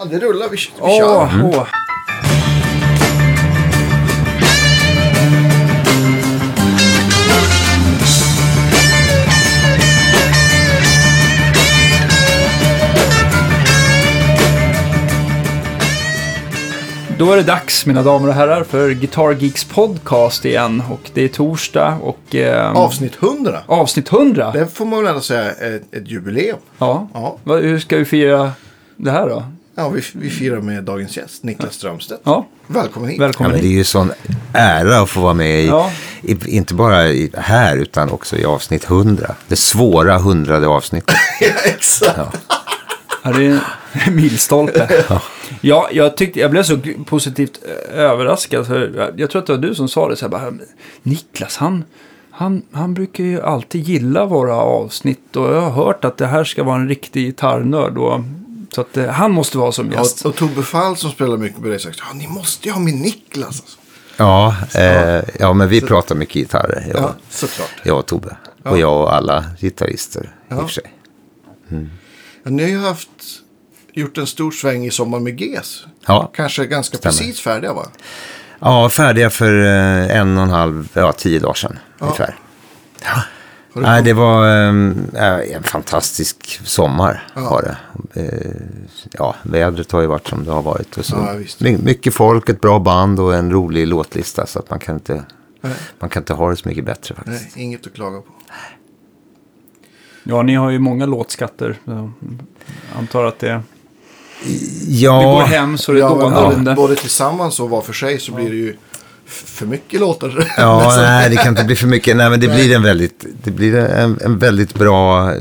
Ja, det rullar. Vi, vi Åh, kör. åh. Då är det dags, mina damer och herrar, för Guitar Geeks podcast igen. Och det är torsdag och... Eh, Avsnitt 100. avsnitt 100. Det får man väl ändå säga är ett, ett jubileum. Ja. Ja. Hur ska vi fira det här då? Ja, vi, vi firar med dagens gäst, Niklas Strömstedt. Ja, Välkommen hit. Ja, välkommen men det är ju sån ära att få vara med i, Ja. i inte bara i, här utan också i avsnitt 100. Det svåra hundrade avsnittet. ja, exakt. Ja, det är en milstolpe. Ja, jag, tyckte, jag blev så positivt eh, överraskad. För jag, jag tror att det var du som sa det. Så här, bara, Niklas, han, han, han brukar ju alltid gilla våra avsnitt. Och jag har hört att det här ska vara en riktig gitarrnörd. Och, så att eh, han måste vara som gäst. Och, och Tobbe Fall som spelar mycket med dig sagt, ja, ni måste ju ha min Niklas. Alltså. Ja, eh, ja men vi pratar mycket gitarrer. Jag, Ja, såklart. jag och Tobbe. Och jag och alla gitarrister i Ja. och för sig. Ja, ni har ju haft, gjort en stor sväng i Sommar med GES. Ja. Kanske ganska Stämmer. precis färdiga va? ja, färdiga för eh, en och en halv, ja tio dagar sedan ungefär. Har du Nej, det var eh, en fantastisk sommar. Var det. Eh, ja, vädret har ju varit som det har varit. Och så. Ja, mycket folk, ett bra band och en rolig låtlista. Så att man kan inte, Nej. man kan inte ha det så mycket bättre faktiskt. Nej, inget att klaga på. Ja, ni har ju många låtskatter. Jag antar att det, Ja, det går hem så det Ja, dånar om både, det. både tillsammans och var för sig så blir det ju för mycket låtar. ja nej, det kan inte bli för mycket. Nej, men det blir en väldigt, det blir en, en väldigt bra eh,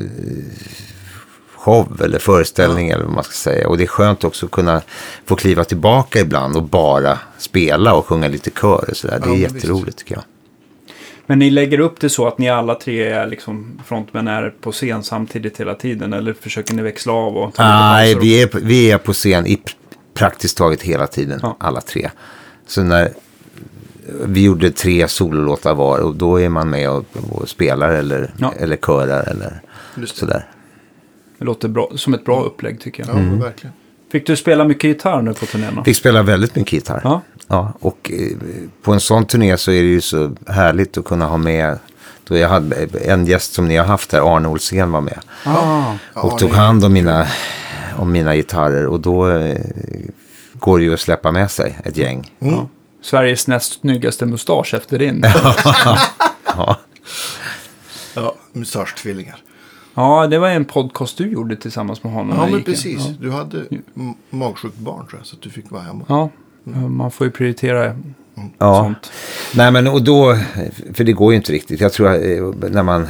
show eller föreställning eller vad man ska säga. Och det är skönt också att kunna få kliva tillbaka ibland och bara spela och sjunga lite kör och sådär. Det är Ja, jätteroligt tycker jag. Men ni lägger upp det så att ni alla tre är liksom frontmän är på scen samtidigt hela tiden? Eller försöker ni växla av och Nej, vi är, på- vi är på scen i pr- praktiskt taget hela tiden, Ja. alla tre. Så när vi gjorde tre sololåtar var och då är man med och, och spelar eller, Ja. eller körar eller sådär. Det låter bra, som ett bra upplägg tycker jag. Ja, men verkligen. Fick du spela mycket gitarr nu på turnén? då? Fick spela väldigt mycket gitarr. Ja. Ja, och eh, på en sån turné så är det ju så härligt att kunna ha med. Då jag hade en gäst som ni har haft här, Arne Olsén var med. Ah, och Ja, tog hand om mina, om mina gitarrer. Och då eh, går det ju att släppa med sig ett gäng. ja. Sveriges näst snyggaste mustasch efter din. Ja. Ja, mustasch-tvillingar. ja, det var en podcast du gjorde tillsammans med honom. Ja, men precis. Ja. Du hade magsjukt barn tror jag, så att du fick vara hemma. Ja, man får ju prioritera Ja. sånt. Nej men och då, för det går ju inte riktigt. Jag tror att eh, när man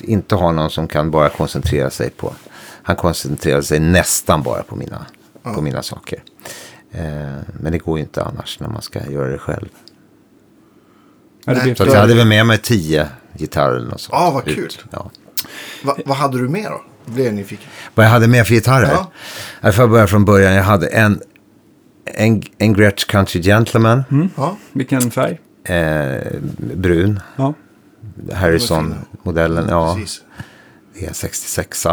inte har någon som kan bara koncentrera sig på, han koncentrerar sig nästan bara på mina, på mina saker. Eh, men det går ju inte annars när man ska göra det själv. Ja, det Så jag hade väl med mig tio gitarrer eller något sånt. Ja, vad ut. kul. Ja. Va, vad hade du med då? Blev jag nyfiken. Vad jag hade med för gitarrer? Ja. Jag får börja från början. Jag hade en, en, en Gretsch Country Gentleman, Ja, Vilken färg? eh, brun, Ja. Harrison-modellen. Ja. Det är 66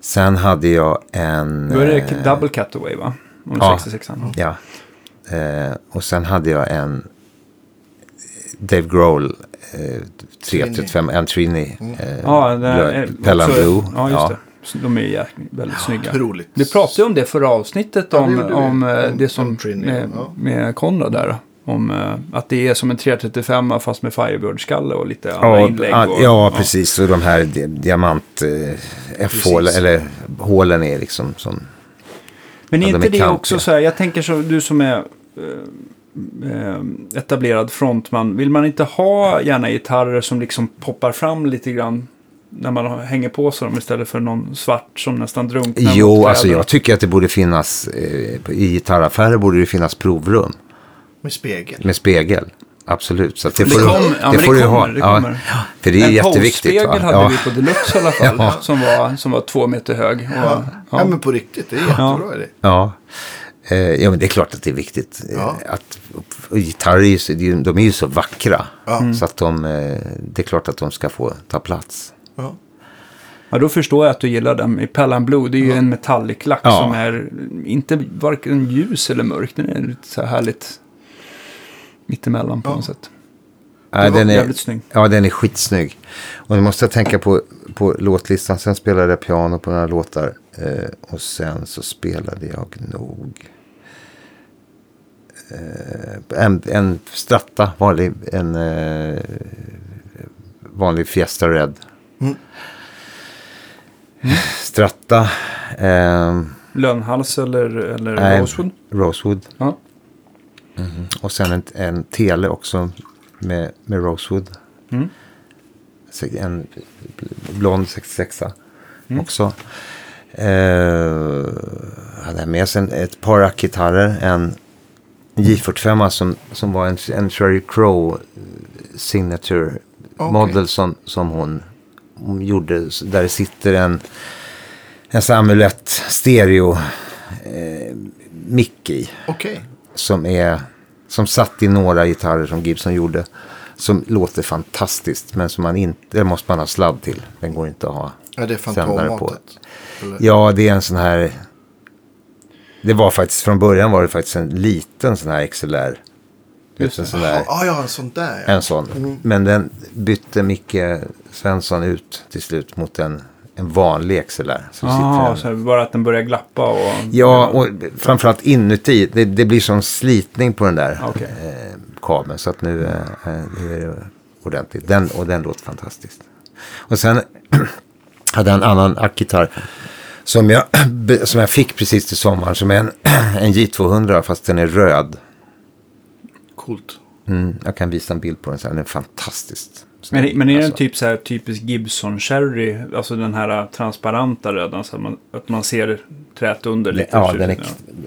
Sen hade jag en... Då är det eh, double cutaway va? Om ja. 66 Ja. Eh, och sen hade jag en Dave Grohl eh, 335, en Trini. Eh, Ja, det blö- Pellan också- Blue. Ja, just Ja. det. De är väldigt snygga. Otroligt. Vi pratade om det förra avsnittet, Ja, det om, vi. om eh, Om- det som om Trini, med, ja. med Konrad där. Om eh, att det är som en 335 fast med Firebird-skalle och lite andra Ja, inlägg. ja, och, ja, precis. Och de här di- diamant eh, eller hålen är liksom som... Men är inte det kantiga. också så här, jag tänker så, du som är eh, eh, etablerad frontman, vill man inte ha gärna gitarrer som liksom poppar fram lite grann när man hänger på sig dem istället för någon svart som nästan drunknar Jo, alltså jag tycker att det borde finnas, eh, i gitarraffärer borde det finnas provrum Med spegel. med spegel. Absolut, så att det, Det får du, kommer- ja, men det får du kommer, ha. det Ja, kommer. för det är en jätteviktigt. Va? hade Ja. vi på Deluxe i alla fall. Ja. som, var, som var två meter hög. Och, Ja. ja. ja, men på riktigt. Det är jättebra idé. Ja. Eh, ja, men det är klart att det är viktigt. eh, Ja. Att, gitarrer det de är ju så vackra. Ja. Så att de, eh, det är klart att de ska få ta plats. Ja. Ja, då förstår jag att du gillar den. I Pelham Blue, det är ju en metallic-lack Ja. som är inte varken ljus eller mörk. Den är lite så här härligt mittemellan på Ja. något sätt. Var den är, Jävligt snygg. ja, den är skitsnygg. Och nu måste jag tänka på, på låtlistan. Sen spelade jag piano på några låtar. Eh, och sen så spelade jag nog eh, en, en Stratta, vanlig, en eh, vanlig Fiesta Red. Mm. Stratta, eh, Lönhals eller, eller Nej. Rosewood. Rosewood. Ja. Och sen en, en tele också med, med Rosewood. Mm. En blond 66 Mm. också. Eh, hade med sig ett par rackgitarrer. En J45 som, som var en, en Sherry Crow signature Okej. model som, som hon, hon gjorde. Där det sitter en, en sån här amulett stereo eh, mick i Okej. Som är som satt i några gitarrer som Gibson gjorde. Som låter fantastiskt men som man inte, det måste man ha sladd till. Den går inte att ha. Ja, det är Sändare på. Eller? Ja, det är en sån här. Det var faktiskt från början var det faktiskt en liten sån här XLR. Just en sån där. Ah, ja, en sån där. ja. En sån. Men den bytte Micke Svensson ut till slut mot en, en vanlig XLR. Som sitter så bara att den börjar glappa och... ja, och framförallt inuti. Det, det blir som slitning på den där Okej. eh, kabeln. Så att nu, eh, nu är det ordentligt. Den, och den låter fantastiskt. Och sen hade jag en annan ackgitarr. Som jag, som jag fick precis till sommaren. Som är en, en J200 fast den är röd. Coolt. Mm, jag kan visa en bild på den sen. Den är fantastiskt. Men, men är den Alltså, typ så här typisk Gibson Cherry, alltså den här äh, transparenta röda, så att man, att man ser trät under lite? Ja den, är,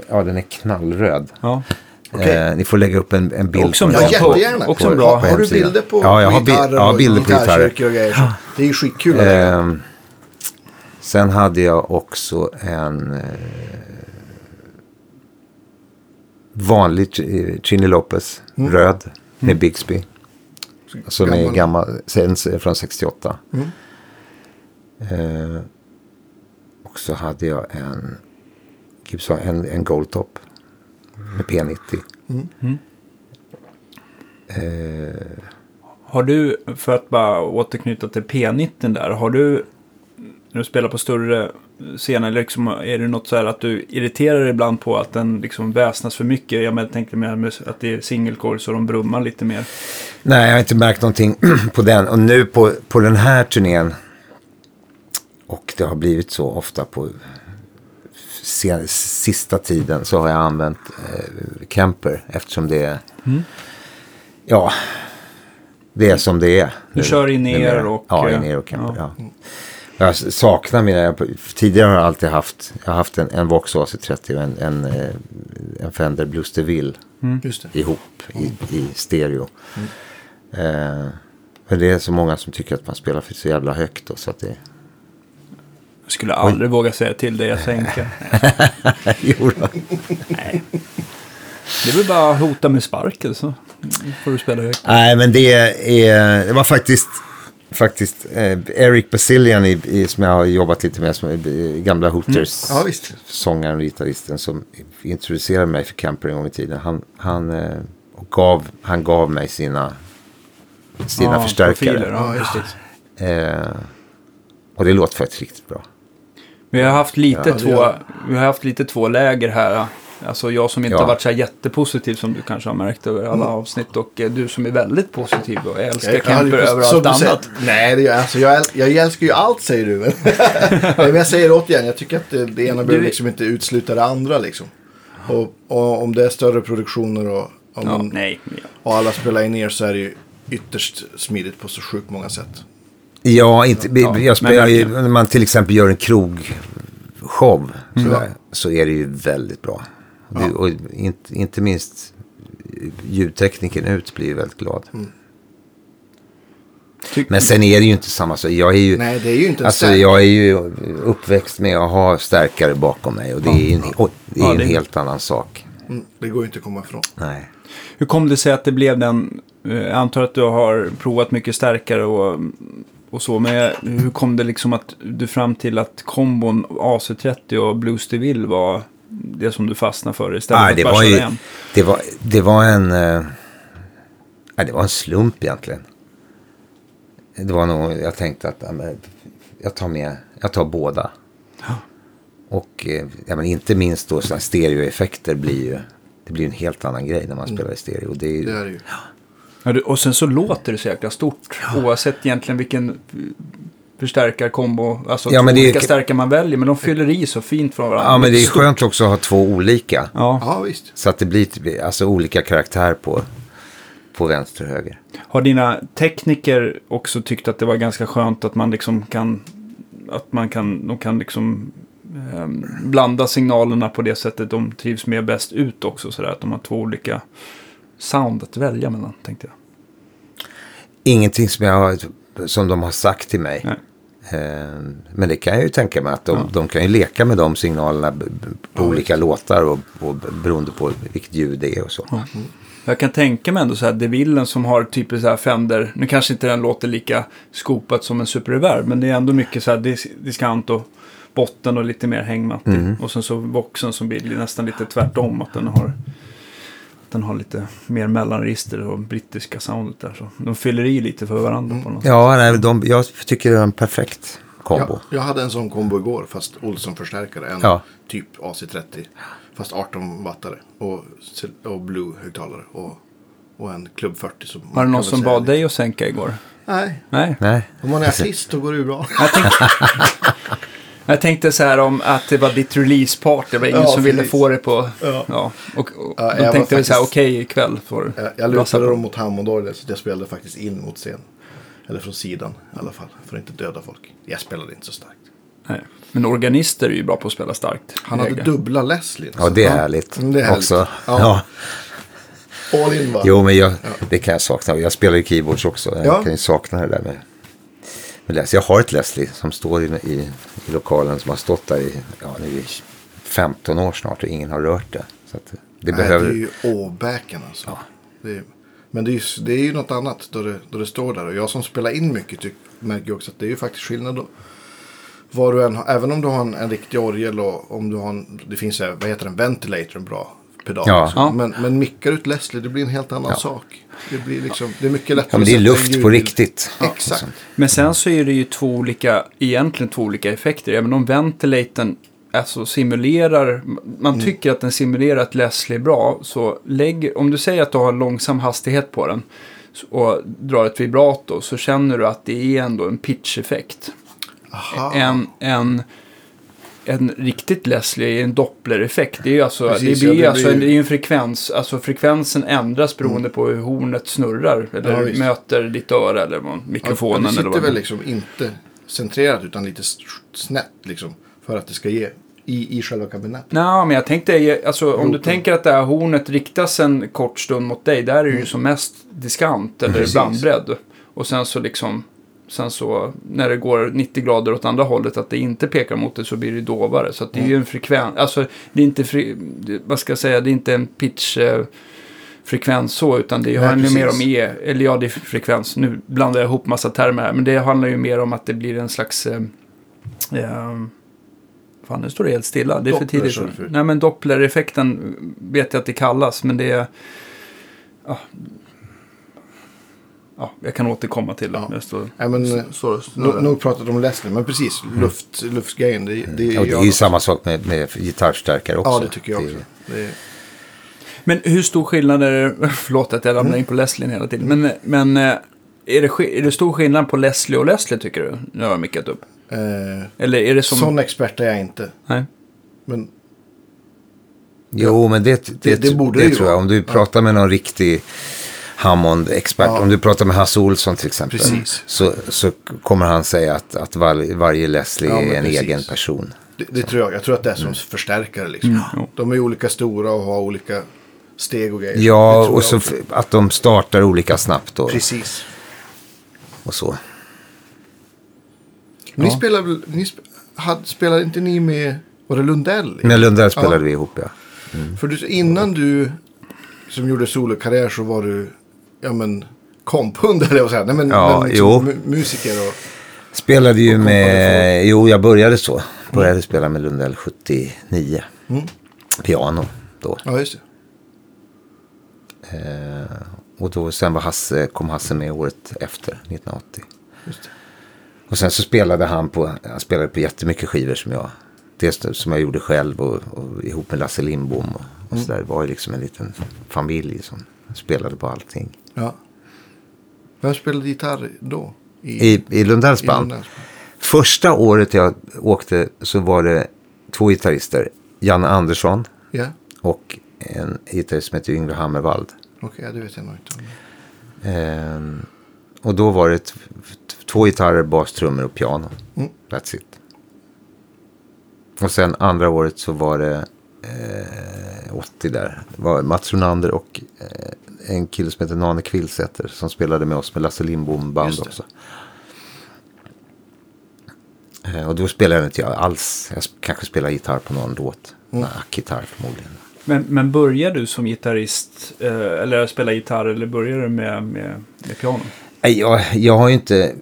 ja, den är knallröd. Ja. Okej. Eh, ni får lägga upp en, en bild Också på en. Ja, jättegärna. också På- bra. Har, har du bilder på, Ja, jag på har bild- gitarrer ja, bilder på gitarrer. och grejer? Det är ju skitkul. Ehm, sen hade jag också en eh, vanlig Ch- Chini Lopez, röd, med Bixby. Som är Gammal. gammal, sen från 68. Mm. Eh, och så hade jag en Gibson, en, en Goldtop med P90. Mm. Eh, Har du, för att bara återknyta till P19 där, har du, när du spelar på större scener, liksom, är det något så här att du irriterar dig ibland på att den liksom väsnas för mycket? Jag tänkte mer att det är single core så de brummar lite mer. Nej, jag har inte märkt någonting på den. Och nu på, på den här turnén. Och det har blivit så ofta på sen, sista tiden så har jag använt eh, Kemper. Eftersom det är... Ja, det är som det är. Du nu. kör in ner och, Ja, in ner och Kemper, ja. ja. Jag saknar mina... Jag, tidigare har jag alltid haft... Jag har haft en, en Vox AC30 och en, en, eh, en Fender Blues DeVille det. ihop i, i stereo. Eh, men det är så många som tycker att man spelar för så jävla högt. Då, så att det... Jag skulle aldrig våga säga till dig att sänka. jo då. Det är väl bara att hota med sparken så får du spela högt. Nej, men det, är, det var faktiskt, faktiskt eh, Eric Basilian i, i, som jag har jobbat lite med, som är eh, gamla Hooters Ja, visst. sångaren och gitarristen som introducerade mig för Camper en gång i tiden. Han, han, eh, och gav, han gav mig sina, sina Ja, förstärkare. profiler, ja, Ja, just det. Eh, och det låter faktiskt riktigt bra. Vi har haft lite, Ja, två, vi har haft lite två läger här. Alltså jag som inte Ja. har varit så här jättepositiv som du kanske har märkt över alla avsnitt. Och eh, du som är väldigt positiv och älskar Jag- ju- över allt du säger- annat. Nej, det gör, alltså, jag, äl- jag älskar ju allt säger du. Men, men jag säger det återigen, jag tycker att det, det ena behöver liksom inte utesluta det andra. Liksom. Och, och om det är större produktioner och, om Ja, man, nej. ja. och alla spelar in ner så är det ju ytterst smidigt på så sjukt många sätt. Ja, inte, Ja, jag spelar ju, när man till exempel gör en krogshow så, Mm. där, så är det ju väldigt bra. Och, det, och inte, inte minst ljudtekniken ut blir ju väldigt glad. Mm. Ty- Men sen är det ju inte samma sak. Jag är ju, Nej, det är ju inte alltså, jag är ju uppväxt med att ha stärkare bakom mig. Och det är ju en, oj, det är Ja, en det- helt annan sak. Mm, det går ju inte att komma ifrån. Nej. Hur kom det sig att det blev den? eh, Jag antar att du har provat mycket starkare och och så. Men hur kom det liksom att du fram till att kombon AC30 och Blues DeVille var det som du fastnade för istället Nej, för det att bara var ju, hem? det var, det var en, eh, nej, det var en slump egentligen. Det var nog, jag tänkte att ja, jag tar med, jag tar båda. Och eh, ja, men inte minst då sådana stereoeffekter blir ju, det blir en helt annan grej när man spelar i stereo. Det är ju, Det är det ju. Ja, och sen så låter det så jäkla stort. Oavsett egentligen vilken förstärkarkombo, alltså Ja, två men det är- olika stärkare man väljer. Men de fyller i så fint från varandra. ja, men det är Stort. skönt också att ha två olika. Ja. Ja, visst. Så att det blir alltså olika karaktär på, på vänster och höger. Har dina tekniker också tyckt att det var ganska skönt att man liksom kan, att man kan, de kan liksom ehm, blanda signalerna på det sättet de trivs med bäst ut också. Sådär, att de har två olika sound att välja mellan, tänkte jag. Ingenting som, jag har, som de har sagt till mig. Nej. Eh, Men det kan jag ju tänka mig att de, de kan ju leka med de signalerna på olika låtar och, och beroende på vilket ljud det är och så. Jag kan tänka mig ändå så här, DeVillen som har typiskt så här Fender, nu kanske inte den låter lika skopat som en Super Reverb, men det är ändå mycket så här dis diskant och botten och lite mer hängmattig. Och sen så voxen som blir nästan lite tvärtom, att den har, den har lite mer mellanregister och brittiska soundet där. Så de fyller i lite för varandra på något sätt. Ja, nej, de, jag tycker det är en perfekt kombo. Ja, jag hade en sån kombo igår, fast Olsson-förstärkare. En Ja. typ AC30. Fast 18 wattare. Och, och Blue-högtalare. Och, och en Club 40. Som Var det någon som bad lite- dig att sänka igår? Nej. Nej. Nej. Om man är artist då går det ju bra. Jag tänkte, så här om att det var ditt release-part. Det var ingen Ja, som ville få det på... Ja. Ja. och, och Ja, då jag tänkte vi så här, faktiskt- okej ikväll får Jag, du jag lutade dem mot Hammondorgel så jag spelade faktiskt in mot scen. Eller från sidan i alla fall. För att inte döda folk. Jag spelade inte så starkt. Nej. Men organister är ju bra på att spela starkt. Han hade Läge. dubbla Leslie. Ja, det är härligt det är härligt. också. Ja. Ja. All in bara. Jo, men jag, det kan jag sakna. Jag spelar ju keyboards också. Jag Ja. kan ju sakna det där med, med Leslie. Jag har ett Leslie som står i, i, i lokalen som har stått där i, ja, nu det 15 år snart och ingen har rört det. Så det Nej, behöver... det är ju åbäken alltså. Det är, men det är, ju, det är ju något annat då det, då det står där. Och jag som spelar in mycket tyck, märker också att det är ju faktiskt skillnad då. Vad du än även om du har en, en riktig orgel och om du har en, det finns en, vad heter den, ventilator, en bra pedal. Ja. också. Ja. Men, men mickar ut Leslie, det blir en helt annan sak. Det blir liksom, det är mycket lättare Ja, men det är luft på riktigt. Exakt. Men sen så är det ju två olika, egentligen två olika effekter. Även om ventilatorn alltså simulerar, man Mm. tycker att den simulerar att Leslie är bra, så lägg, om du säger att du har långsam hastighet på den och drar ett vibrato så känner du att det är ändå en pitch-effekt. Aha. En, en, en riktigt Leslie är en doppler-effekt. Det är ju alltså, Precis, det ja, blir, det alltså blir- det är en frekvens, alltså frekvensen ändras beroende på hur hornet snurrar. Eller Ja, möter ditt öra eller vad- Ja, mikrofonen. det eller sitter vad väl liksom inte centrerat utan lite snett liksom. För att det ska ge i, i själva kabinettet. Nej, men jag tänkte, alltså, om du tänker att det här hornet riktas en kort stund mot dig, där är det ju som mest diskant eller bandbredd. Och sen så liksom, sen så när det går 90 grader åt andra hållet, att det inte pekar mot dig så blir det dovare. Så det är ju en frekvens, alltså det är inte, fri, det- vad ska jag säga, det är inte en pitch eh, frekvens så, utan det Nej, handlar ju mer om. E, eller ja, det är frekvens, nu blandar jag ihop massa termer här, men det handlar ju mer om att det blir en slags, eh, eh, fan nu står det helt stilla, det är för Doppler, tidigt. du förut. Nej men Doppler-effekten vet jag att det kallas, men det är, ja, ja jag kan återkomma till det. Ja. Står, Nej, men, eh, står och Nog nog pratat om Leslie, men precis. Luft, luftgrejen, det, det är Mm. Ja, det är ju också. samma sak med, med gitarrstärkare också. Ja, det tycker jag också. Det är, Men hur stor skillnad är det, förlåt att jag ramlar Mm. in på Leslie hela tiden, men, men eh, är, det, är det stor skillnad på Leslie och Leslie tycker du? Nu har jag mickat upp. eh, Eller är det som... Sån expert är jag inte. Nej. Men Jo, men det, det, Det- det borde det tror jag. Om du pratar med någon riktig Hammond-expert, Ja. om du pratar med Hasse Olsson till exempel, Precis. så, så kommer han säga att, att var, varje Leslie Ja, är en precis. egen person. det, det tror jag. Jag tror att det är som Mm. förstärkare liksom. Mm. De är olika stora och har olika steg och grejer. Ja, och så också. att de startar olika snabbt och, Precis. och så. Ni Ja. spelar väl, ni sp hade, spelade inte ni med, var det Lundell? Med Lundell spelade Ja. vi ihop, ja. För du, innan du som gjorde solokarriär så var du, ja men, komphund eller vad säga. Nej men, Ja, men mu- musiker och... Spelade ju Och med, jo jag började så. Började spela med Lundell 79. Mm. Piano då. Ja, just det. Eh, och då sen var Hasse, kom Hasse med året efter, 1980. Just det. Och sen så spelade han på, han spelade på jättemycket skivor som jag, dels som jag gjorde själv och, och ihop med Lasse Lindbom. Och, och så där. Det var ju liksom en liten familj som spelade på allting. Ja. Vem spelade gitarr då? I, I, i Lundells band. Första året jag åkte så var det två gitarrister. Janne Andersson Ja, och en gitarrist som heter Yngve Hammervald. okej, ja, det vet jag nog inte. om. Ehm, och då var det två gitarrer, bas, trummor och piano. Mm. That's it. Och sen andra året så var det eh, 80 där. Det var Mats Ronander och eh, en kille som heter Nane Kvillsätter som spelade med oss med Lasse Lindbom band också. Eh, och då spelade inte jag alls. Jag kanske spelade gitarr på någon låt. Mm. gitarr förmodligen. Men, men börjar du som gitarrist, eh, eller spela gitarr, eller börjar du med, med, med piano? Nej, jag, jag har ju inte...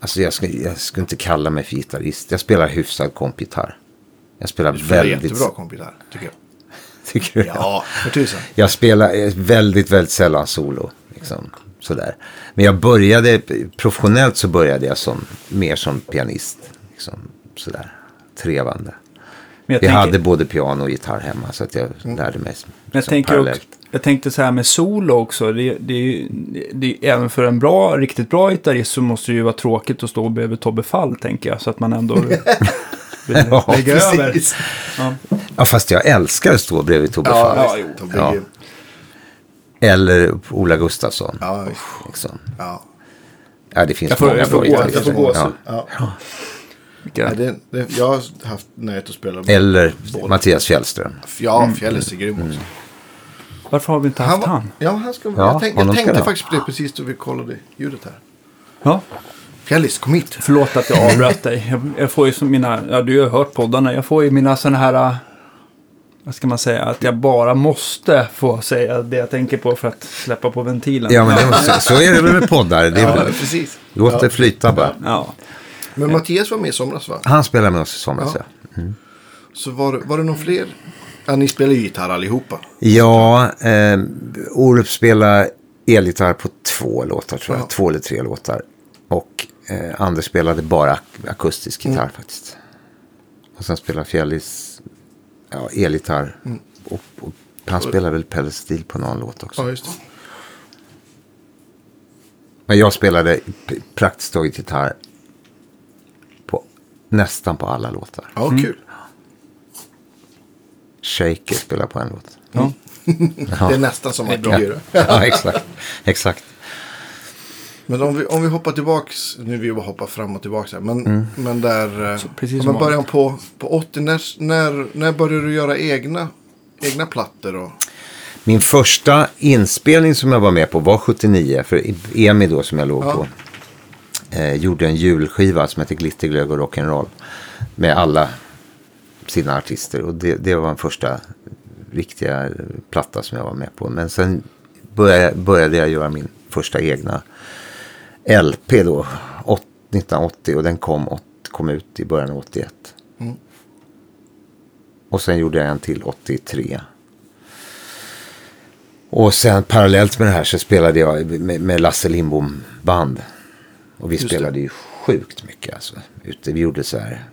Alltså jag skulle jag ska inte kalla mig för gitarrist. Jag spelar hyfsad kompgitarr. Jag spelar Du spelar väldigt... jättebra kompgitarr, tycker jag. Tycker du? Ja, för tusan. Jag spelar eh, väldigt, väldigt sällan solo. Liksom, sådär. Men jag började, professionellt så började jag som, mer som pianist. Liksom, sådär, trevande. Men jag Jag tänker, hade både piano och gitarr hemma så att jag lärde mig som, jag, som tänker också, parallellt. jag tänkte så här med solo också. Det, det, är ju- det, även för en bra, riktigt bra gitarrist så måste det ju vara tråkigt att stå bredvid Tobbe Fall, tänker jag. Så att man ändå Ja, lägga över. Precis. Ja. Ja, fast jag älskar att stå bredvid Tobbe Ja, Fall. ja, jo. Eller Ola Gustafsson. Ja. Liksom. ja. Ja, det finns Jag får- många jag får bra jag får gå så. Ja. ja. Det, det, jag har haft nöjet att spela med. Eller Båda. Mattias Fjällström. Ja, Fjällis är grym också. Varför har vi inte haft var- han? Ja, han ska, Ja, jag, tänk, jag tänkte faktiskt på det precis då vi kollade ljudet här. Ja. Fjällis, kom hit. Förlåt att jag avbröt dig. Jag, jag får ju som mina, ja du har ju hört poddarna, jag får ju mina sådana här, äh, vad ska man säga, att jag bara måste få säga det jag tänker på för att släppa på ventilen. Ja, men det måste, så är det väl med poddar. Det är, Ja, precis. Låt det flyta bara. Ja. Men Mattias var med i somras va? Han spelar med oss i somras, Ja. ja. Så var, det- var det någon fler? Ja, ni spelar ju gitarr allihopa. Ja, eh, Orup spelar elgitarr på två låtar tror jag. Ja. Två eller tre låtar. Och eh, Anders spelade bara ak- akustisk gitarr Mm. faktiskt. Och sen spelar Fjällis ja, elgitarr. Mm. Och, och han spelar väl pedalstil på någon låt också. Ja. Men jag spelade praktiskt taget gitarr på nästan på alla låtar. Ja, kul. Shaker spelar på en låt. Ja. Det är nästan som att Ja, gör det. ja exakt. exakt. Men om vi, om vi hoppar tillbaks, nu vill vi bara hoppa fram och tillbaks här. Men, Mm. men där, eh, precis ja, som men början på, på 80, när, när, när började du göra egna, egna plattor? Och, Min första inspelning som jag var med på var 79. För EMI då som jag låg Ja. på. Eh, gjorde en julskiva som heter Glitterglögg och rock'n'roll. Med alla sina artister. Och det, det var den första riktiga platta som jag var med på. Men sen började, började jag göra min första egna LP då. åt- 1980 och den kom, kom ut i början av 81. Mm. Och sen gjorde jag en till 83. Och sen parallellt med det här så spelade jag med, med Lasse Lindbom band. Och vi Just det. spelade ju sjukt mycket alltså. Ute, vi gjorde så här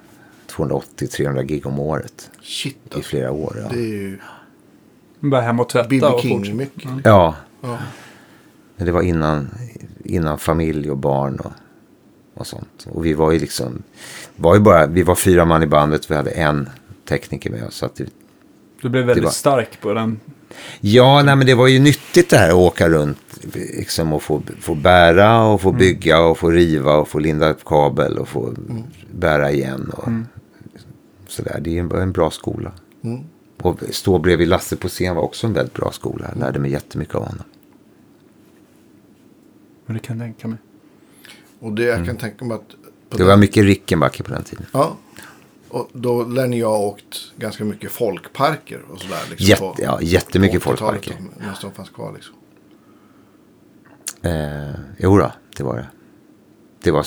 280-300 gig om året shit, i alltså, flera år. Ja. det är ju Bara hem och tvätta och King mycket. ja, Ja. men det var innan, innan familj och barn och, och sånt. Och vi var ju liksom, var ju bara, vi var fyra man i bandet, vi hade en tekniker med oss. Så att det, Du blev väldigt var- stark på den. Ja, nej, men det var ju nyttigt det här att åka runt liksom, och få, få bära och få bygga och få riva och få linda upp kabel och få bära igen. Och, sådär. Det är en, en bra skola. Mm. Och stå bredvid Lasse på scen var också en väldigt bra skola. Jag lärde mig jättemycket av honom. Men det kan jag tänka mig. Och det jag kan tänka mig att... på Mm. Det var den- mycket Rickenbacke på den tiden. Ja. Och då lär ni ha åkt ganska mycket folkparker och sådär. Liksom, Jätte, på- ja, jättemycket på 80-talet folkparker. de fanns kvar liksom. Eh, jo då, det var det. det var,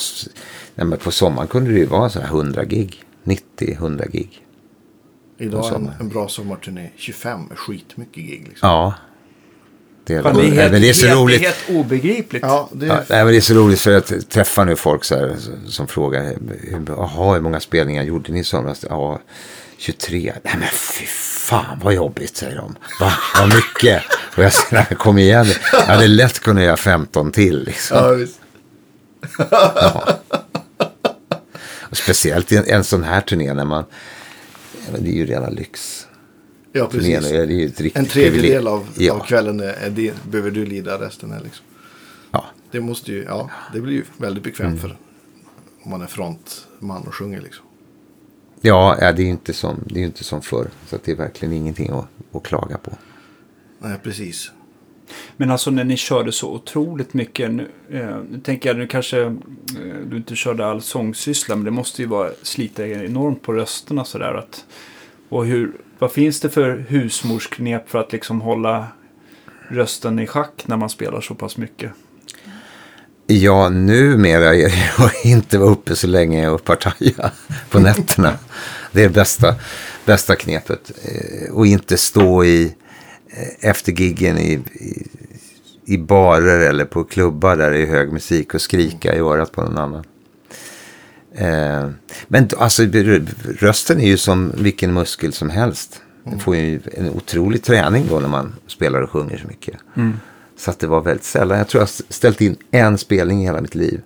nej, men på sommaren kunde det ju vara så här 100 gig. 90-100 gig. Idag en, en bra sommarturné, 25 är skitmycket gig liksom. Ja. Det Fan, det är, helt, men det är så helt, roligt. Helt obegripligt. Ja, det är, Ja, nej, men det är så roligt för att träffa nu folk så här, som frågar. Jaha, hur många spelningar gjorde ni i somras? Ja, 23. Nej men fy fan vad jobbigt säger de. Va, vad mycket. Och jag säger, kom igen. Jag hade lätt kunnat göra 15 till. Liksom. ja, visst. Och speciellt i en, en sån här turné när man. Ja, det är ju rena lyx. Ja, Turnén, precis. det är ett riktigt En tredjedel av, ja, av kvällen är, det, behöver du lida, resten är liksom. Ja. Det måste ju, ja, det blir ju väldigt bekvämt för om man är frontman och sjunger liksom. Ja, ja, det är ju inte som, det är inte som förr. Så att det är verkligen ingenting att, att klaga på. Nej, precis. Men alltså när ni körde så otroligt mycket. Nu, eh, nu tänker jag, nu kanske eh, du inte körde all sångsyssla. Men det måste ju vara slita enormt på rösterna sådär. Att, och hur, vad finns det för husmorsknep för att liksom hålla rösten i schack när man spelar så pass mycket? Ja, numera är det att inte vara uppe så länge och partaja på nätterna. Det är bästa, bästa knepet. Eh, och inte stå i, eh, efter giggen i, i, i barer eller på klubbar där det är hög musik och skrika i örat på någon annan. Eh, Men alltså rösten är ju som vilken muskel som helst. Den får ju en otrolig träning då när man spelar och sjunger så mycket. Så att det var väldigt sällan. Jag tror jag har ställt in en spelning i hela mitt liv.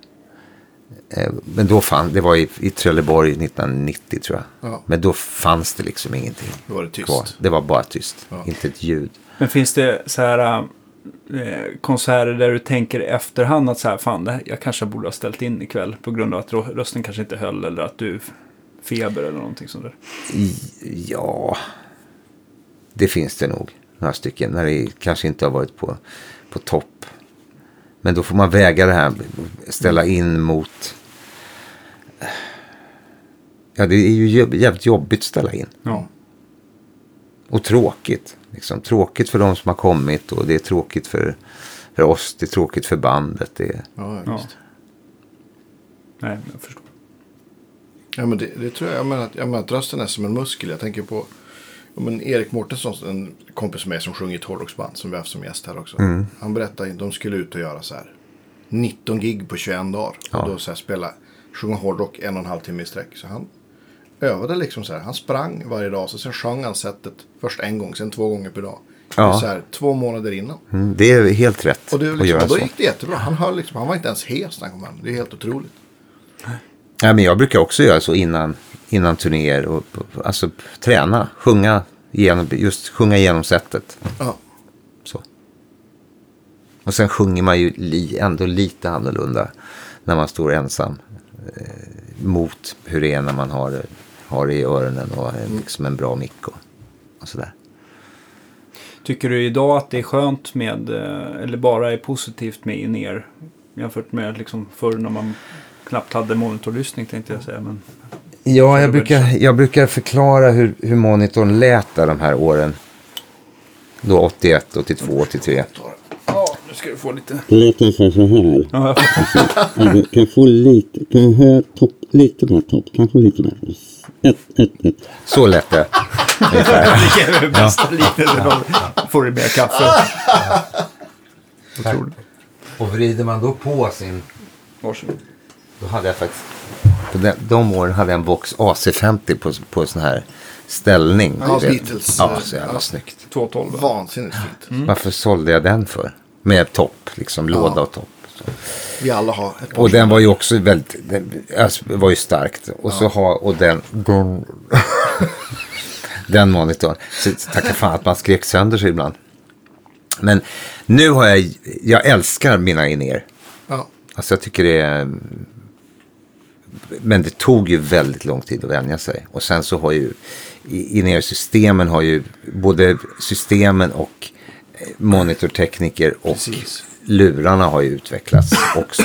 Eh, Men då fann, det var i, i Trelleborg 1990 tror jag. Ja. Men då fanns det liksom ingenting Då var det tyst. kvar. Det var bara tyst. Ja. Inte ett ljud. Men finns det så här eh, konserter där du tänker i efterhand att så här, fan, det här, jag kanske borde ha ställt in ikväll på grund av att rö- rösten kanske inte höll eller att du feber eller någonting sånt där. Ja, det finns det nog. Några stycken. När det kanske inte har varit på, på topp. Men då får man väga det här. Ställa in mot. Ja, det är ju jä- jävligt jobbigt att ställa in. Ja. Och tråkigt. Liksom. Tråkigt för de som har kommit och det är tråkigt för, för oss. Det är tråkigt för bandet. Det är... Ja, Ja. Nej, jag förstår. Ja, men det, det tror jag. Jag menar, att, jag menar att rösten är som en muskel. Jag tänker på ja, men Erik Mårtensson, en kompis med mig som sjunger i ett hårdrocksband som vi har haft som gäst här också. Han berättade att de skulle ut och göra så här 19 gig på 21 dagar. Ja. Och då så här spela, sjunga hårdrock en och en halv timme i sträck. Så han övade liksom så här. Han sprang varje dag. Så sen sjöng han setet först en gång, sen två gånger per dag. Ja. Så här, två månader innan. Mm, det är helt rätt Och, det, är att liksom, göra och då så. gick det jättebra. Han, höll liksom, han var inte ens hes när han kom hem. Det är helt otroligt. Ja, men jag brukar också göra så innan, innan turnéer. Och, alltså träna, sjunga igenom, just sjunga igenom sättet. Ja. Så. Och sen sjunger man ju li, ändå lite annorlunda när man står ensam. Eh, mot hur det är när man har, har det i öronen och en, liksom en bra mick och, och sådär. Tycker du idag att det är skönt med, eh, eller bara är positivt med in-ear? Jämfört med liksom förr när man knappt hade monitorlyssning tänkte jag säga. Men Ja, jag brukar, jag brukar förklara hur, hur monitorn lät där de här åren. Då 81, 82, 83. ja, nu ska du få lite... Det låter ungefär så här. Ja, jag kan få lite, kan höra topp, lite mer topp, kanske lite mer. Så lät det. Det är det bästa liknelsen. Får du mer kaffe? Otroligt. Och vrider man då på sin... Varsågod. Då hade jag faktiskt... På de, de åren hade jag en box AC50 på, på sån här ställning. Ja. Beatles. Ja, så jävla Ja. snyggt. 212. va? Vansinnigt fint. Varför sålde jag den för? Med topp, liksom låda och topp. Vi alla har ett par Och den var ju också väldigt, den alltså, var ju starkt. Och så ha, och den, den, den monitorn. Så tacka fan att man skrek sönder sig ibland. Men nu har jag, jag älskar mina in Ja. Alltså jag tycker det är... Men det tog ju väldigt lång tid att vänja sig. Och sen så har ju in systemen har ju både systemen och eh, monitortekniker och Precis. Lurarna har ju utvecklats också.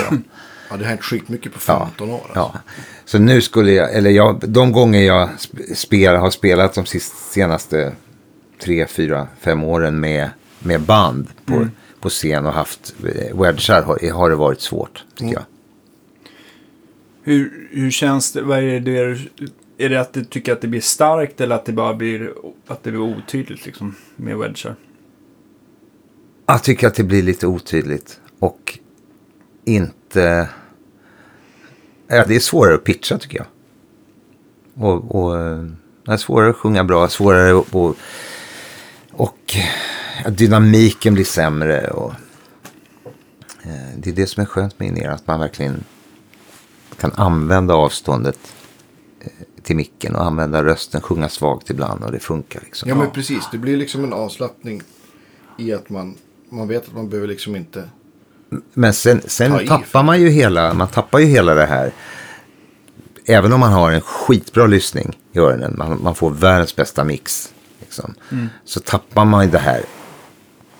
ja, det har hänt skitmycket på Ja, 15 år. Alltså. ja. Så nu skulle jag, eller jag, de gånger jag sp- spel, har spelat de sist, senaste tre, fyra, fem åren med, med band på, på scen och haft eh, wedgar har, har det varit svårt tycker jag. Hur, hur känns det? Vad är det, du- är det att du tycker att det blir starkt eller att det bara blir, att det blir otydligt liksom med wedgar? Jag tycker att det blir lite otydligt och inte... Ja, det är svårare att pitcha tycker jag. Och, och eh, det är svårare att sjunga bra, svårare att... Och, och ja, dynamiken blir sämre. Och, eh, det är det som är skönt med in att man verkligen kan använda avståndet eh, till micken och använda rösten, sjunga svagt ibland och det funkar liksom. Ja men precis, det blir liksom en avslappning i att man, man vet att man behöver liksom inte... Men sen, sen tappar man ju hela, man tappar ju hela det här. Även om man har en skitbra lyssning i öronen, man, man får världens bästa mix. Liksom, Så tappar man ju det här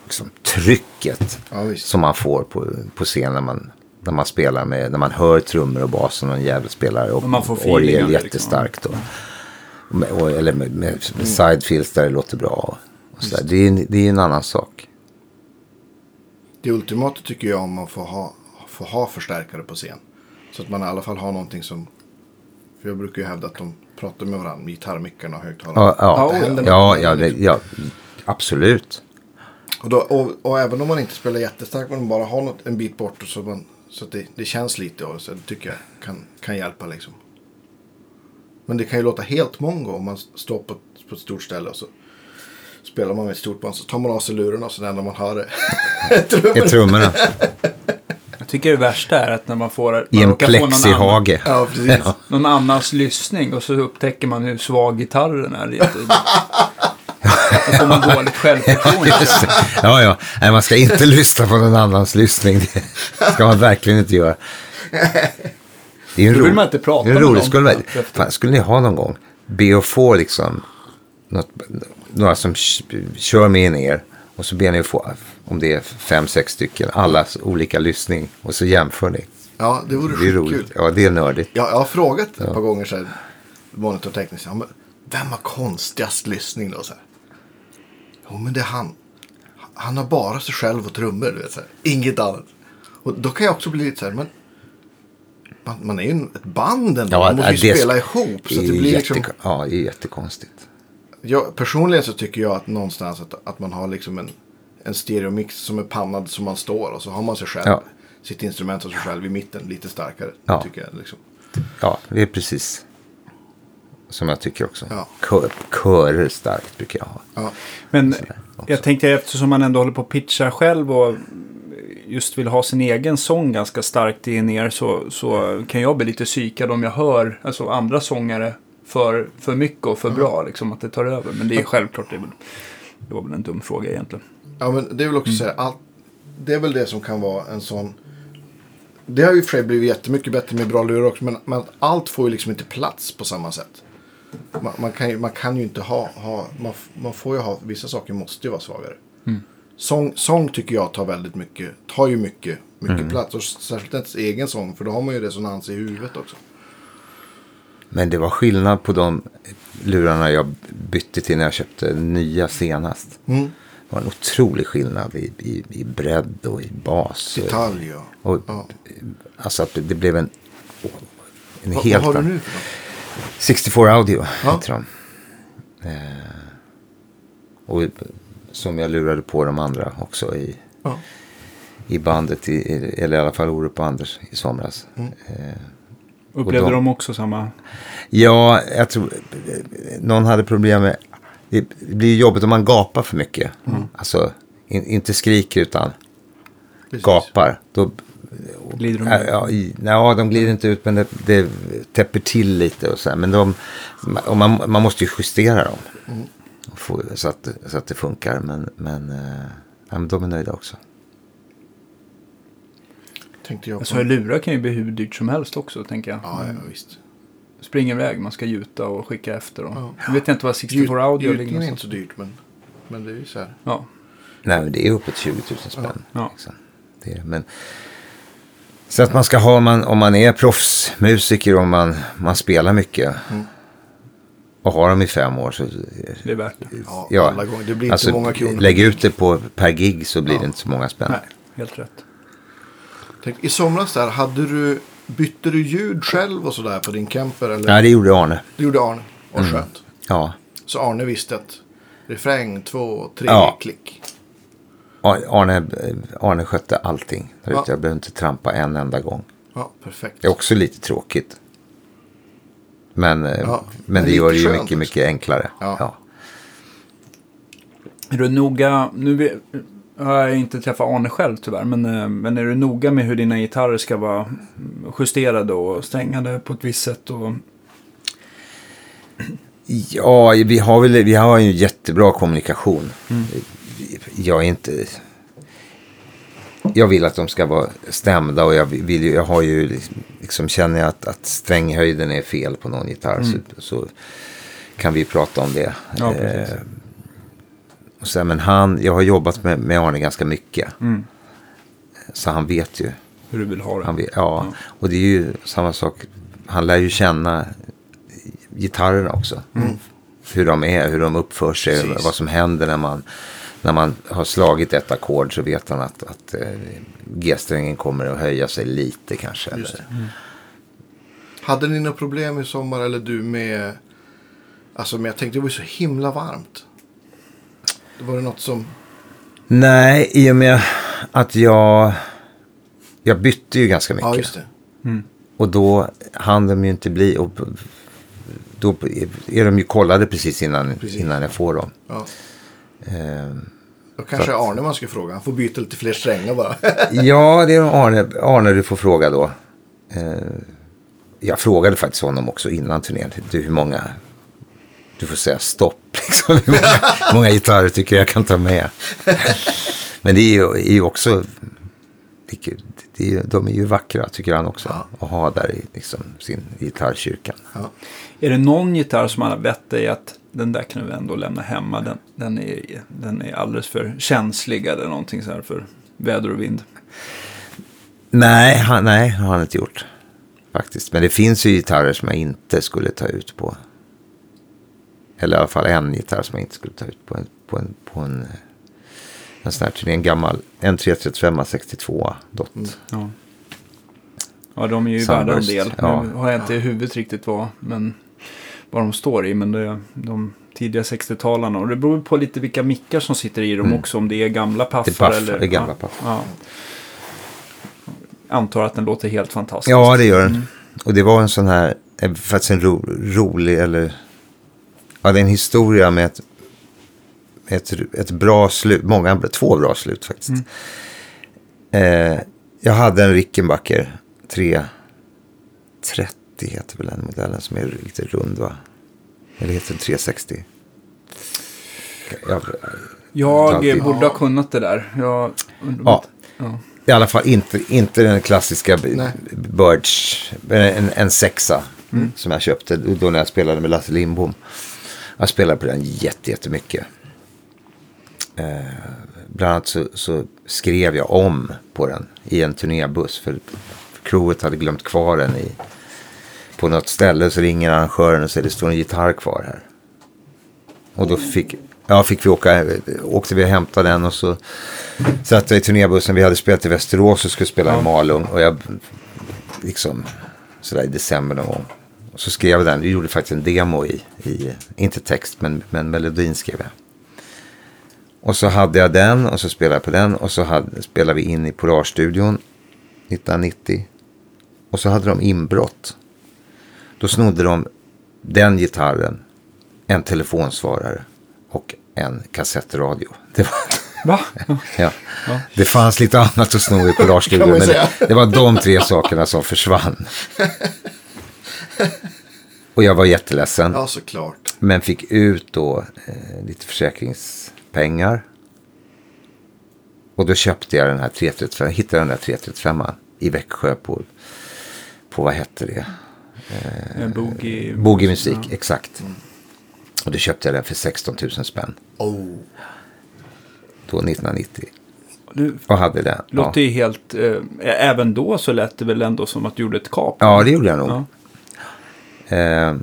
liksom, trycket Ja, som man får på, på scen när man, när man spelar med, när man hör trummor och bas och någon jävel spelar och, Och man får orgel det, jättestarkt. Och, och, med- och, eller med, med, med sidefills där det låter bra. Och, och så där. Det, är, en- det är en annan sak. Det ultimata tycker jag om man får ha, får ha förstärkare på scen. Så att man i alla fall har någonting som... För jag brukar ju hävda att de pratar med varandra med gitarrmickarna och högtalarna. Ja, ja, Det ja, ja, det, ja absolut. Och, då, och, och även om man inte spelar jättestarkt, men bara har något, en bit bort så, man, så att det, det känns lite. Och så det tycker jag kan, kan hjälpa liksom. Men det kan ju låta helt mongo om man står på, på ett stort ställe och så spelar man med ett stort band. Så tar man av sig lurarna och så det enda man hör är trummorna. är trummorna Jag tycker det värsta är att när man får... i en plexihage. Ja, precis. någon annans lyssning och så upptäcker man hur svag gitarren är. lite. Då får man dåligt självförtroende. Ja, ja. Nej, man ska inte lyssna på någon annans lyssning. Det ska man verkligen inte göra. Det är ju en Då vill man inte prata det är en med rolig. någon. Skulle, Ja, man, fan, skulle ni ha någon gång be att få liksom något, några som kör med in er och så ber ni få, om det är fem, sex stycken, allas olika lyssning och så jämför ni. Ja, det vore Det är roligt. kul. Ja, det är nördigt. Jag, jag har frågat ett par gånger så här, monitortekniskt. Ja, vem har konstigast lyssning då? Så här. Jo, men det är han. Han har bara sig själv och trummor, du vet. Så här. Inget annat. Och då kan jag också bli lite så här, men man, man är ju ett band ändå. man måste ju det- spela ihop. Så det blir liksom, Ja, det är jättekonstigt. Jag, personligen så tycker jag att någonstans att, att man har liksom en, en stereomix som är pannad som man står. Och så har man sig själv, Ja. sitt instrument och sig själv i mitten lite starkare. Ja. Tycker jag, liksom. Ja, det är precis som jag tycker också. Ja. Kör, körer starkt brukar jag ha. ja. Men jag tänkte eftersom man ändå håller på att pitcha själv och just vill ha sin egen sång ganska starkt i ner så, så kan jag bli lite psykad om jag hör alltså, andra sångare för, för mycket och för bra. Liksom, att det tar över. Men det är självklart, det, är väl, det var väl en dum fråga egentligen. Ja, men det är väl också så här, allt, det är väl det som kan vara en sån... Det har ju för blivit jättemycket bättre med bra lurar också, men, men allt får ju liksom inte plats på samma sätt. Man, man, kan, ju, man kan ju inte ha, ha man, man får ju ha, vissa saker måste ju vara svagare. Sång, sång tycker jag tar väldigt mycket, tar ju mycket, mycket plats. Och särskilt ens egen sång, för då har man ju resonans i huvudet också. Men det var skillnad på de lurarna jag bytte till när jag köpte nya senast. Mm. Det var en otrolig skillnad i, i, i bredd och i bas. Detalj och... Och, ja. Alltså att det blev en, en Vad, helt vad har du nu för något? 64 Audio Ja. heter de. Eh, och som jag lurade på de andra också i, Ja. i bandet, i, i- eller i alla fall Orup och Anders i somras. Mm. Upplevde de- de också samma? ja, jag tror någon hade problem med, det blir jobbigt om man gapar för mycket. Mm. Alltså, in, inte skriker utan Precis. gapar. Då, Glider de Ja, ut? ja, ja, de glider inte ut men det, det täpper till lite och så här. Men de, och man, man måste ju justera dem. Och få, så, att, så att det funkar. Men, men, eh, ja, men de är nöjda också. Tänkte jag på. Alltså lurar kan ju bli hur dyrt som helst också, tänker jag. Ja, ja, visst. Springer iväg, man ska gjuta och skicka efter. Och. Ja. Jag vet inte vad 64 audio ligger Gjutningen är inte så dyrt, men, men det är ju så här. Ja. Nej, men det är uppåt 20 000 spänn. Ja. Liksom. Det är, men, så att man ska ha, om man, om man är proffsmusiker och man, man spelar mycket. Och har dem i fem år så Det är värt det. Ja, Ja, alla gånger. Det blir inte alltså, många kronor. Lägg ut det på, per gig så blir Ja. det inte så många spänn. Nej, helt rätt. Tänk, I somras där, hade du bytte du ljud själv och sådär på din Kemper? Eller? Nej, det gjorde Arne. Det gjorde Arne. Och Mm. skönt. Ja. Så Arne visste att refräng, två, tre, Ja. klick. Ar- Arne, Arne skötte allting. Ja. Jag behövde inte trampa en enda gång. Ja, perfekt. Det är också lite tråkigt. Men, eh, Ja, men det gör det ju mycket, mycket enklare. Ja. Ja. Är du noga, nu vet- har jag inte träffat Arne själv tyvärr, men, eh, men är du noga med hur dina gitarrer ska vara justerade och strängade på ett visst sätt? Och, Ja, vi har väl vi har ju jättebra kommunikation. Jag är inte... Jag vill att de ska vara stämda och jag, vill, ju- jag har ju liksom, känner jag att, att stränghöjden är fel på någon gitarr så, så kan vi prata om det. Ja, och sen, men han, jag har jobbat med, med Arne ganska mycket. Så han vet ju. hur du vill ha det? Han vet, ja, och det är ju samma sak. Han lär ju känna gitarrerna också. Hur de är, hur de uppför sig, Precis. vad som händer när man, när man har slagit ett ackord så vet han att, att eh, G-strängen kommer att höja sig lite kanske. Det. Hade ni några problem i sommar eller du med... Alltså men jag tänkte det var ju så himla varmt. Var det något som... Nej, i och med att jag, jag bytte ju ganska mycket. Ja, just det. Och då hann de ju inte bli, och då är de ju kollade precis innan, Precis. innan jag får dem. Ja. Ehm, Då kanske Arne man ska fråga. Han får byta lite fler strängar bara. Ja, det är Arne, Arne du får fråga då. Eh, jag frågade faktiskt honom också innan turnén. Du, hur många... Du får säga stopp. Liksom. Hur många, många gitarrer tycker jag kan ta med? Men det är ju, är ju också... Det, är- det är, ju- de är ju vackra, tycker han också. Att ha där i liksom, sin gitarrkyrkan. ja. Är det någon gitarr som man har bett dig att den där kan du ändå lämna hemma? Den, den, är, den är alldeles för känslig eller någonting så här för väder och vind. Nej, han, nej, har han inte gjort. Faktiskt. Men det finns ju gitarrer som jag inte skulle ta ut på. Eller i alla fall en gitarr som jag inte skulle ta ut på en, på en, på en, eh, en sån här turné. En gammal, en 335 62 dot. Ja. Ja, de är ju värda en Sunburst, del. ja. Nu har jag inte i huvudet riktigt vad, men, vad de står i. Men det är de tidiga 60-talarna. Och det beror på lite vilka mickar som sitter i dem också. Om det är gamla paffar. paffar, eller, det är gamla ja, paffar. Ja. Antar att den låter helt fantastisk. Ja, det gör den. Och det var en sån här, eh, faktiskt en ro, rolig, eller... Ja, det är en historia med ett, ett, ett bra slut, många, två bra slut faktiskt. Eh, jag hade en Rickenbacker 330 heter väl den modellen som är lite rund va? Eller heter den 360? Jag, Jag eh, borde ha kunnat det där. Jag, Ja. ja. I alla fall inte, inte den klassiska Nej. Birch, en, en sexa som jag köpte då när jag spelade med Lasse Lindbom. Jag spelade på den jätte, jättemycket. Eh, bland annat så, så skrev jag om på den i en turnébuss för, för crewet hade glömt kvar den i, på något ställe så ringer arrangören och säger det står en gitarr kvar här. Och då fick, ja, fick vi åka, eh, åkte vi och hämtade den och så satt jag i turnébussen. Vi hade spelat i Västerås och skulle spela i Malung. Och jag liksom sådär i december någon gång. Så skrev jag den. Vi gjorde faktiskt en demo i, i inte text men, men melodin skrev jag. Och så hade jag den och så spelade jag på den. Och så hade, spelade vi in i Polarstudion 1990. Och så hade de inbrott. Då snodde de den gitarren, en telefonsvarare och en kassettradio. Det var, Va? ja. Det fanns lite annat att sno i Polarstudion. Men det, det var de tre sakerna som försvann. Och jag var jätteledsen. ja, såklart. Men fick ut då eh, lite försäkringspengar. Och då köpte jag den här 335. Jag hittade den där 335 i Växjö på, på vad hette det? Eh, Boogie. Boogie Musik, exakt. Och då köpte jag den för 16 000 spänn. Oh. Då 1990. Du, Och hade den. Ja. låter ju helt... Eh, även då så lät det väl ändå som att du gjorde ett kap? ja, det gjorde jag nog. Ja. Eh,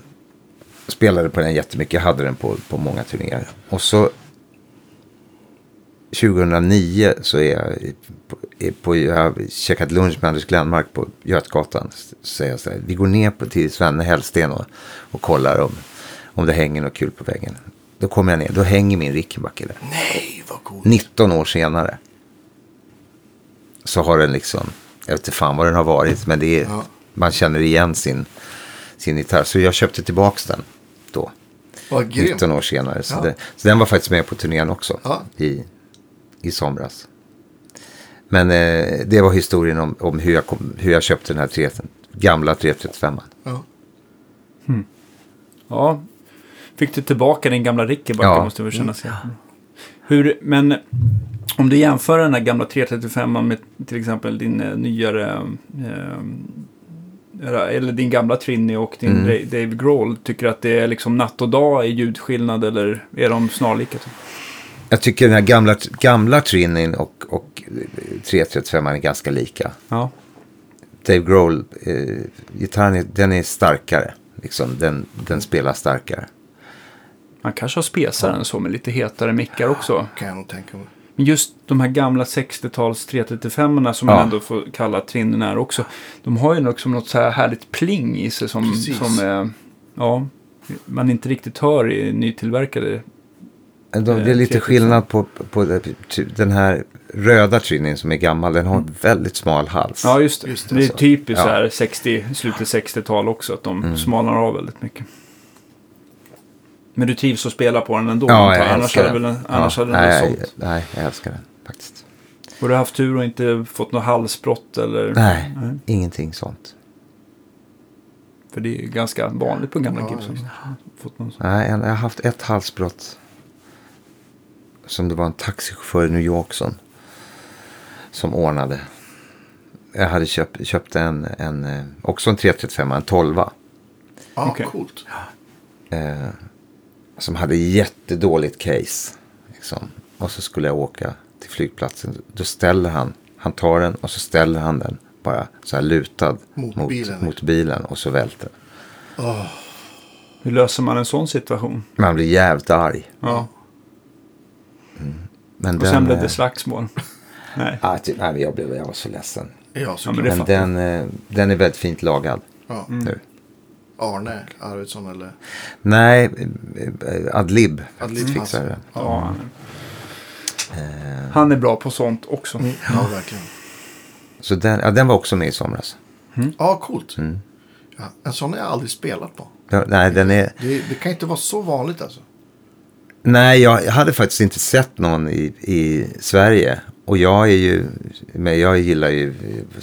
spelade på den jättemycket. Jag hade den på, på många turnéer. Och så 2009 så är jag är på jag har käkat lunch med Anders Glenmark på Götgatan. Så säger jag så här, vi går ner på till Svenne Hellsten och, och kollar om, om det hänger något kul på väggen. Då kommer jag ner, då hänger min Rickenbacker där. Nej, vad coolt. 19 år senare. Så har den liksom, jag vet inte fan vad den har varit, men det är, Ja. man känner igen sin, sin gitarr. Så jag köpte tillbaks den då. Vad grymt. 19 år senare. Så, Ja. det, så den var faktiskt med på turnén också. Ja. I, I somras. Men eh, det var historien om, om hur, jag kom, hur jag köpte den här tre, gamla 335. Ja. Ja. Fick du tillbaka din gamla Rickenbacker Ja. måste väl känna sig. Hur, men om du jämför den här gamla 335 med till exempel din eh, nyare eh, eller din gamla Trini och din Mm. Dave- Grohl. Tycker du att det är liksom natt och dag i ljudskillnad eller är de snarlika? Jag tycker den här gamla, gamla Trinin och, och eh, 335 är ganska lika. Ja. Dave Grohl, eh, gitarren är, den är starkare. Liksom, den, den spelar starkare. Man kanske har spesaren så med lite hetare mickar också. Kan jag nog tänka mig. Men just de här gamla 60-tals 335 som Ja. man ändå får kalla Trinnen är också. De har ju liksom något så här härligt pling i sig som, Precis. som ja, man inte riktigt hör i nytillverkade. De, det är Eh, lite 375. skillnad på, på den här röda Trinin som är gammal. Den har väldigt smal hals. Ja, just det. Just det, det, är så. typiskt så Ja. här 60, slutet 60-tal också. Att de smalnar av väldigt mycket. Men du trivs att spela på den ändå? Ja, jag annars älskar hade den. väl, annars ja, hade den nej, jag, sålt. nej, jag älskar den faktiskt. Har du haft tur och inte fått något halsbrott eller? Nej, Nej. ingenting sånt. För det är ju ganska vanligt på gamla Ja, Gibson. Fått någon sån. Nej, jag har haft ett halsbrott. Som det var en taxichaufför i New York som, som ordnade. Jag hade köpt, köpt en, en, eh, också en 335, en 12 Ja, Okej. coolt. eh, Som hade jättedåligt case. Liksom. Och så skulle jag åka till flygplatsen. Då ställer han, han tar den och så ställer han den bara så här lutad Mot mot, bilen. mot bilen och så välter den. Hur löser man en sån situation? Man blir jävligt arg. Ja. Men Och sen blev eh, det slagsmål. Nej. Ja, typ, nej, men jag, blev, jag var så ledsen. Ja, så Ja, men men den, eh, den är väldigt fint lagad ja. nu. Arne Arvidsson eller? Nej, eh, Adlib Adlib fixar Hansson. den. Ja, han, är- han är bra på sånt också. Ja, verkligen. Så den, ja, den var också med i somras. Ja, coolt. Mm. Ja, en sån har jag aldrig spelat på. Ja, Nej, den är, Det, det kan inte vara så vanligt alltså. nej, jag hade faktiskt inte sett någon i, i Sverige. Och jag är ju, men jag gillar ju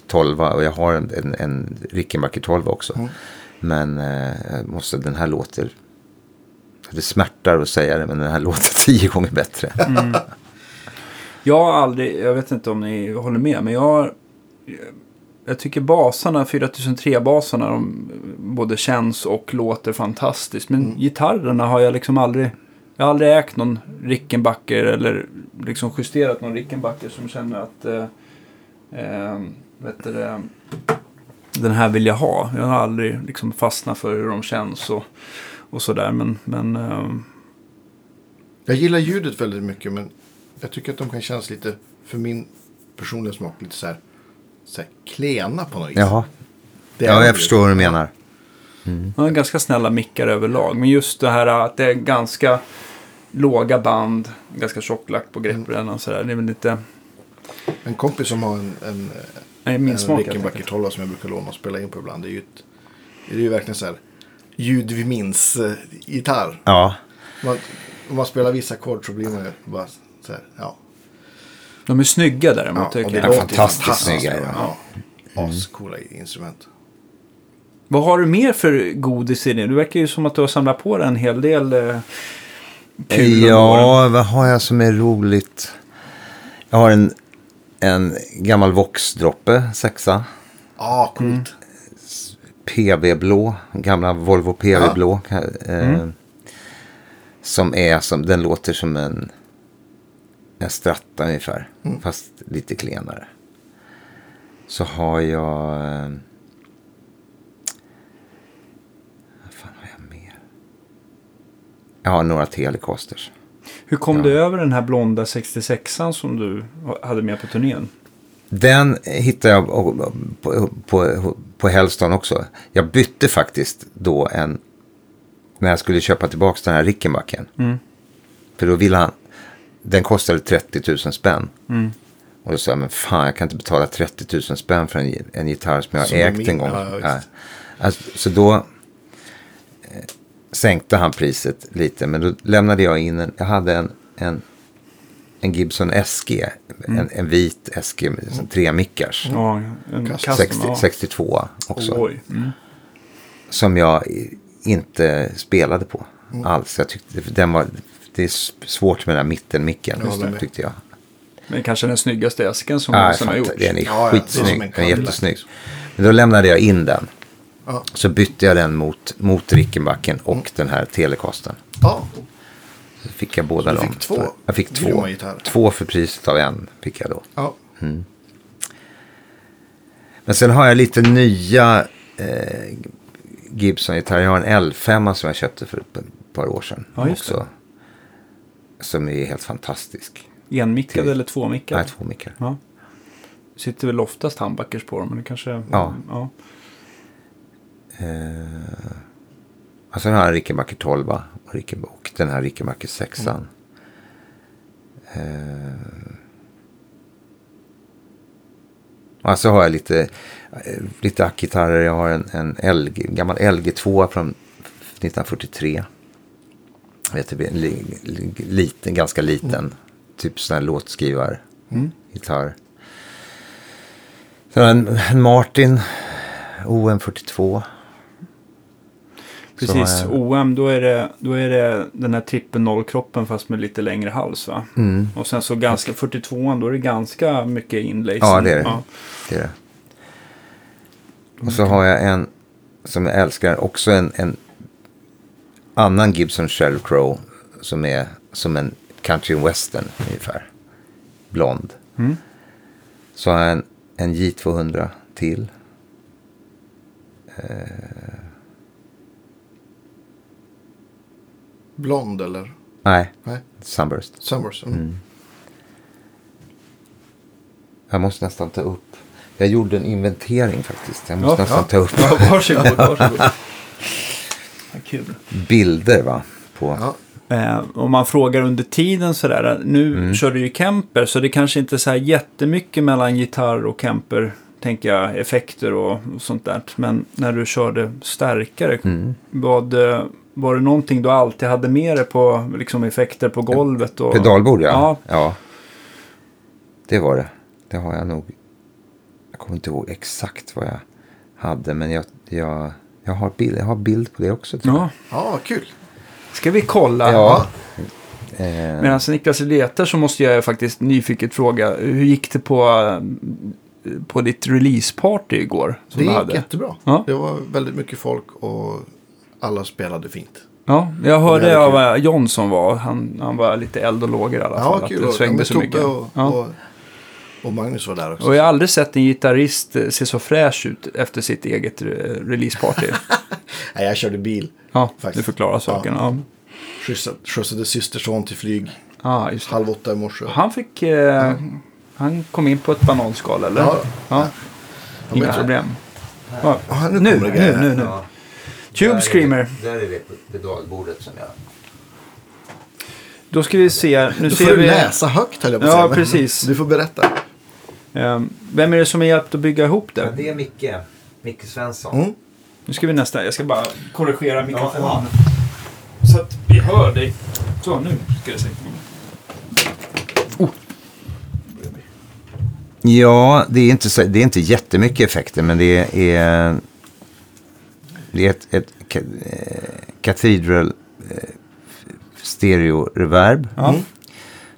12 och jag har en, en, en Rickenbacker 12 också. Mm. Men eh, måste, den här låter, det smärtar att säga det, men den här låter tio gånger bättre. Jag har aldrig, jag vet inte om ni håller med, men jag har, jag tycker basarna, 4003-basarna, de både känns och låter fantastiskt. Men gitarrerna har jag liksom aldrig, jag har aldrig ägt någon Rickenbacker eller liksom justerat någon Rickenbacker som känner att, eh, eh, vet du det, den här vill jag ha. Jag har aldrig liksom fastnat för hur de känns och, och sådär. Men, men eh, Jag gillar ljudet väldigt mycket men jag tycker att de kan kännas lite, för min personliga smak, lite så här, så här klena på något vis. Jaha, Det ja, de jag förstår vad du menar. Han har ganska snälla mickar överlag. Men just det här att det är ganska låga band, ganska tjock lack på greppbrädan och sådär. Det är väl lite... En kompis som har en, en, Nej, min en smak helt Rickenbacker enkelt. 12 som jag brukar låna och spela in på ibland. Det är ju, ett, det är ju verkligen så här ljud vi minns eh, gitarr. Ja, Man, om man spelar vissa ackord så blir man ju bara så här, ja. De är snygga däremot ja tycker och det jag. är fantastiskt fantastiskt snygga, ja. Ja. Ascoola instrument. Vad har du mer för godis i det? Du verkar ju som att du har samlat på dig en hel del eh, kul ja vad har jag som är roligt? Jag har en, en gammal Vox-droppe, sexa. Ja, coolt. PV-blå, gamla Volvo PV-blå. Eh, Som är som, den låter som en, en stratta ungefär. Fast lite klenare. Så har jag... Eh, vad fan har jag mer? Jag har några Telecasters. Hur kom Ja. du över den här blonda 66an som du hade med på turnén? Den hittade jag på, på, på, på Hellston också. Jag bytte faktiskt då en, när jag skulle köpa tillbaka den här Rickenbacken. Mm. För då ville han, den kostade 30 000 spänn. Mm. Och då sa jag, men fan jag kan inte betala 30 000 spänn för en, en gitarr som jag har Som ägt en gång. ja. Alltså, så då sänkte han priset lite. Men då lämnade jag in en, jag hade en, en, en Gibson SG. Mm. En, en vit SG med tre mickars. Ja, en Custom, custom. 60, ja. 62 också. Oj. Mm. Som jag inte spelade på Mm. alls. Jag tyckte den var, det är svårt med den här mittenmicken. Tyckte jag. Men kanske den snyggaste äsken som Nej, någonsin har gjorts. den är Ja, ja, skitsnygg. en Den är jättesnygg. Men då lämnade jag in den. Ja. Så bytte jag den mot, mot Rickenbacken och den här Telecasten. Ja, Så fick jag båda dem. fick två För- Jag fick två. Två för priset av en fick jag då. ja. Men sen har jag lite nya eh, Gibson-gitarrer. Jag har en L5 som jag köpte för ett par år sedan. Ja, just det. också. Som är helt fantastisk. Enmickad eller tvåmickad? Nej, två mickar. Ja. Sitter väl oftast handbackers på dem, men det kanske... Ja. ja. Eh, och sen har jag en Rickenbacker 12 och, Ricken, och den här Rickenbacker 6. Mm. Eh, och så har jag lite, eh, lite ackgitarrer. Jag har en, en LG, gammal LG2 från 1943. Jag vet inte, en li, li, liten, ganska liten. Typ sån här låtskrivar. Mm. Gitarr. Sen en, en Martin OM42. Precis, eh, OM då är, det, då är det den här trippel nollkroppen fast med lite längre hals va? Mm. Och sen så ganska 42an då är det ganska mycket inlays. Ja, det är det. Ja. Det är det. Och så har jag en som jag älskar, också en, en annan Gibson Sheryl Crow som är som en country western ungefär. Blond. Mm. Så har jag en, en J200 till. Blond eller? Nej, Nej, Sunburst. Summers. Mm. Jag måste nästan ta upp. Jag gjorde en inventering faktiskt. Jag måste Ja, nästan ja. ta upp Ja, varsågod, varsågod. Ja, kul. bilder va. På, Ja. Eh, om man frågar under tiden sådär, nu Mm. kör du ju Kemper så det kanske inte är så här jättemycket mellan gitarr och Kemper, tänker jag, effekter och, och sånt där. Men när du körde starkare, Mm. vad, eh, var det någonting du alltid hade med dig på liksom effekter på golvet? Och, Pedalbord ja. Ja. ja. Det var det. Det har jag nog. Jag kommer inte ihåg exakt vad jag hade. Men jag, jag, jag, har, bild, jag har bild på det också. Tror Ja, ja, kul. ska vi kolla? ja. Eh, Medan Niklas letar så måste jag faktiskt nyfiket fråga, hur gick det på, eh, på ditt releaseparty igår? Som Det du gick hade? jättebra. Ja. Det var väldigt mycket folk och alla spelade fint. Ja, jag hörde Det av John som var. Han, han var lite eld och lågor i alla fall. Ja, att kul. det Och- svängde ja, så mycket. Och, ja. och, och Magnus var där också. och jag har aldrig sett en gitarrist eh, se så fräsch ut efter sitt eget eh, releaseparty. Nej, jag körde bil. ja, Faktiskt. du förklarar saken. Ja. Skjutsade, skjutsade systerson till flyg Ja, just det. halv åtta i morse. Han fick... Eh, Han kom in på ett bananskal, eller? Ja. ja. Inga problem. Ja. Ja, nu Nu, det nu, grejer. nu, nu. ja. Tube Screamer. Där är det pedalbordet som jag... Då ska vi se. Nu Då ser får du vi... läsa högt höll jag på att Ja, säga. precis. Du får berätta. Eh, Vem är det som har hjälpt att bygga ihop det? Det är Micke. Micke Svensson. Mm. Nu ska vi nästa. Jag ska bara korrigera mikrofonen. Så att vi hör dig. Så, nu ska det säkert Ja, det är inte, så, det är inte jättemycket effekter, men det är, det är ett, ett ka- eh, Cathedral eh, stereo reverb. Ja.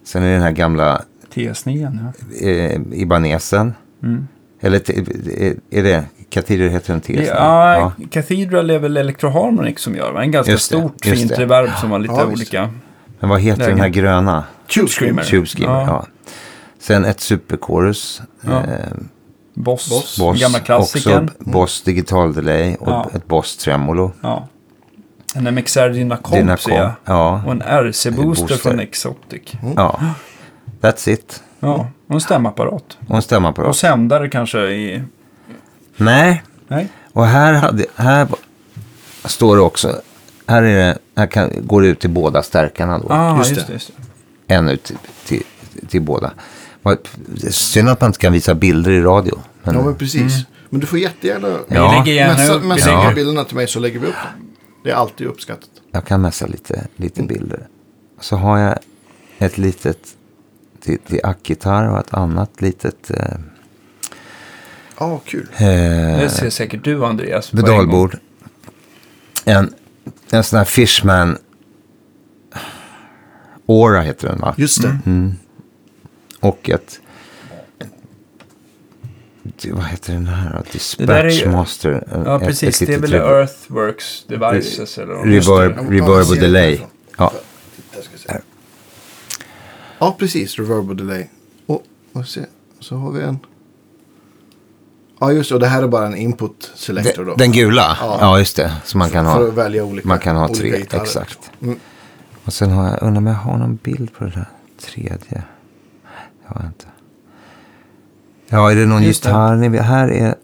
Sen är det den här gamla TS9, ja. eh, Ibanesen. Mm. Eller t- är, det Cathedral heter den TS? Ja, Cathedral är väl Electro Harmonic som gör va? En ganska stort fint det. reverb som har lite Ja, olika. Men vad heter den här Lägen. gröna? Tube Screamer. Tube Screamer, Ja. ja. Sen ett superchorus. Ja. Eh, Boss, Boss. Boss, gamla klassikern. Också Boss digital delay och Ja. ett Boss tremolo. Ja. En MXR Dynacomp Dynacomp, ser jag. ja. Och en RC-booster Booster. från Exotic. Ja, that's it. Ja, och en stämapparat. Och en stämapparat. Och sändare kanske i... Nej, Nej? och här, hade, här står det också, här, är det, här kan, går det ut till båda stärkarna då. Ah, Just just, det. det. Just det. En ut till, till, till båda. Det Synd att man inte kan visa bilder i radio. Men, Ja, men precis. Men du får jättegärna Ja. Messa, messa lägger- bilderna till mig så lägger vi upp dem. Det är alltid uppskattat. Jag kan messa lite, lite bilder. Så har jag ett litet till, till ackgitarr och ett annat litet eh, Ja, kul. Det eh, ser säkert du Andreas. på en pedalbord. En, en sån här Fishman Aura heter den va? Just det. Och ett... det- Vad heter den här Dispatch Master. Ja, Ett- precis. ett Det är väl reverb- Earthworks Devices eller något. Reverb, reverb och delay. Ja. Ja, precis. Reverb och delay. Och, och se. Så har vi en. Ja, just det. Och det här är bara en input selector då. den, gula? Ja. Ja. just det. Så man kan För ha, att välja olika man kan ha olika tre, gitarrer. exakt. Mm. Och sen har jag, undrar om jag har någon bild på det där tredje. Jag inte. Ja, är det någon Just det. gitarr? ni vet? Här är,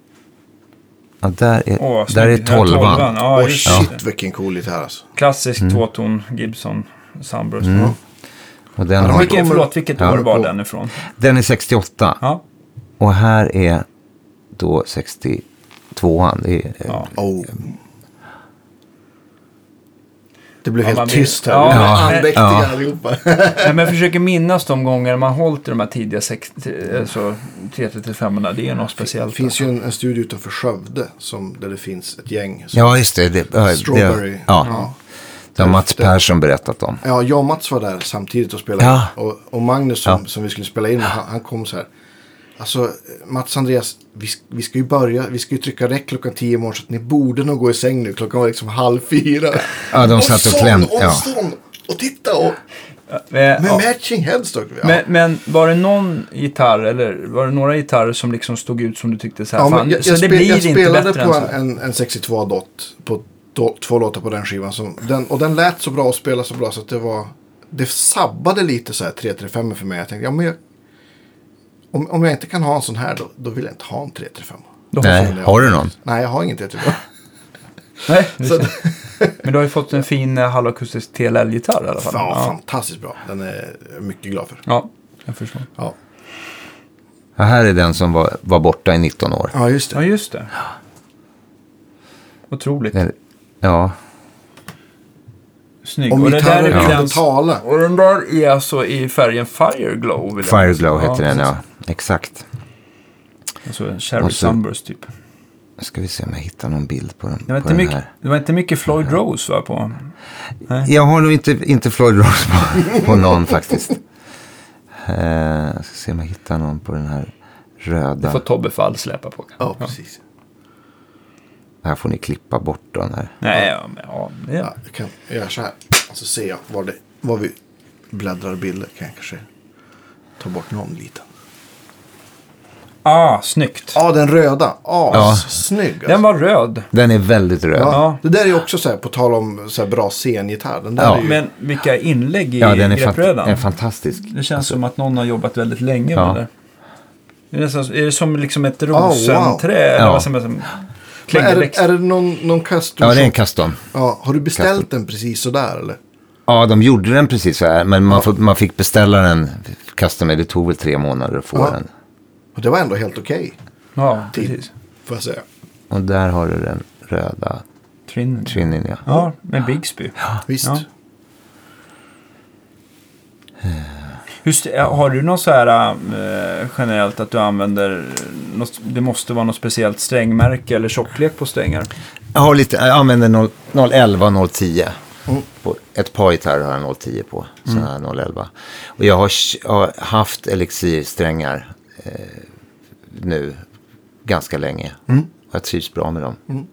ja, där är, Åh, där är. Ja, tolvan. Ja, Åh, just shit det. vilken cool gitarr alltså. Klassisk Mm. tvåton Gibson Sunburst. Och den, de har, Vilket, kommer- förlåt, vilket Ja. år var den ifrån? den är 68. Ja. Och här är då 62an. Det är, ja. Oh. Det blev Ja, helt tyst här. Ja, men- andäktiga ja. allihopa. Nej, men jag försöker minnas de gånger man hållit i de här tidiga sex, alltså 335 Det är något Det speciellt. finns ju en, en studio utanför Skövde som, där det finns ett gäng. Som, ja, just det. det, ja, Strawberry. Det, ja, Ja. det har Mats Det- Persson berättat om. Ja, jag och Mats var där samtidigt och spelade. Ja. Och, och Magnus som, Ja. som vi skulle spela in med, han, han kom så här. Alltså, Mats Andreas, vi, vi ska ju börja, vi ska ju trycka räck klockan tio i morgon så att ni borde nog gå i säng nu. Klockan var liksom halv fyra. Ja, de satt och klämde, Och ja. sån, och titta och Men, med matching headstock. Ja. men, men var det någon gitarr eller var det några gitarrer som liksom stod ut som du tyckte så här? Ja, men fan, jag, så jag, det spel, blir jag inte spelade på en, en, en 62 dot på då, två låtar på den skivan. Som, den, och den lät så bra och spelade så bra så att det var... Det sabbade lite så här 335 för mig. Jag tänkte, ja men jag, om, om jag inte kan ha en sån här då, då vill jag inte ha en 335. Då Nej, har du någon? Nej, jag har ingen 335. Nej, men du har ju fått en fin eh, halvakustisk TLL-gitarr i alla fall. ja, ja. fantastiskt bra. Den är jag mycket glad för. ja, jag förstår. Ja, Ja, här är den som var, var borta i 19 år. ja just Ja, det. just det. Otroligt. Den- Ja, Snygg. Om och, det där gitarren är väl kunde den, tala. och den där är alltså i färgen Fireglow. Fireglow heter den, ja. Exakt. Alltså en Cherry så- Sunburst typ. Nu ska vi se om jag hittar någon bild på den, Det var, på inte den mycket, här. det var inte mycket Floyd Rose va? På. Jag har nog inte, inte Floyd Rose på, på någon faktiskt. Eh, jag ska se om jag hittar någon på den här Det röda. får Tobbe Fall släppa på. Ja, precis. Här får ni klippa bort den här. Nej, ja, men, ja, det Ja, jag kan göra så här. Så ser jag var, det, var vi bläddrar bilder. Kan jag kanske ta bort någon liten. Ah, snyggt. Ja, den röda. Ah, Ja. snygg. Alltså. Den var röd. Den är väldigt röd. ja. Ja. Det där är också så här, på tal om så här bra scengitarr. Den där Ja, är ju, Men vilka inlägg i Ja, den är, grepprödan. fant- är fantastisk. Det känns som att någon har jobbat väldigt länge Ja. med det. Är det, som, är det som liksom ett Oh, wow. rosenträ? Eller Ja. vad som är som men är, klängväxt? det, är det någon, någon custom? Ja, det är en shop? custom. ja, har du beställt den precis sådär eller? Ja, de gjorde den precis så här. Men man, får, man fick beställa den custom. Det tog väl tre månader att få Ja. den. Och det var ändå helt okej. Ja, Tid. precis. Får jag säga. Och där har du den röda Trin. Trinin, ja. Ja, med Bigsby. Visst. Ja. Just, har du något så här eh, generellt att du använder, något, det måste vara något speciellt strängmärke eller tjocklek på strängar? Jag, har lite, jag använder 0, 011 och 010. Mm. På ett par gitarrer har jag 010 på. Sådana här 011. Och jag har, jag har haft elixirsträngar nu ganska länge. Mm. Och jag trivs bra med dem.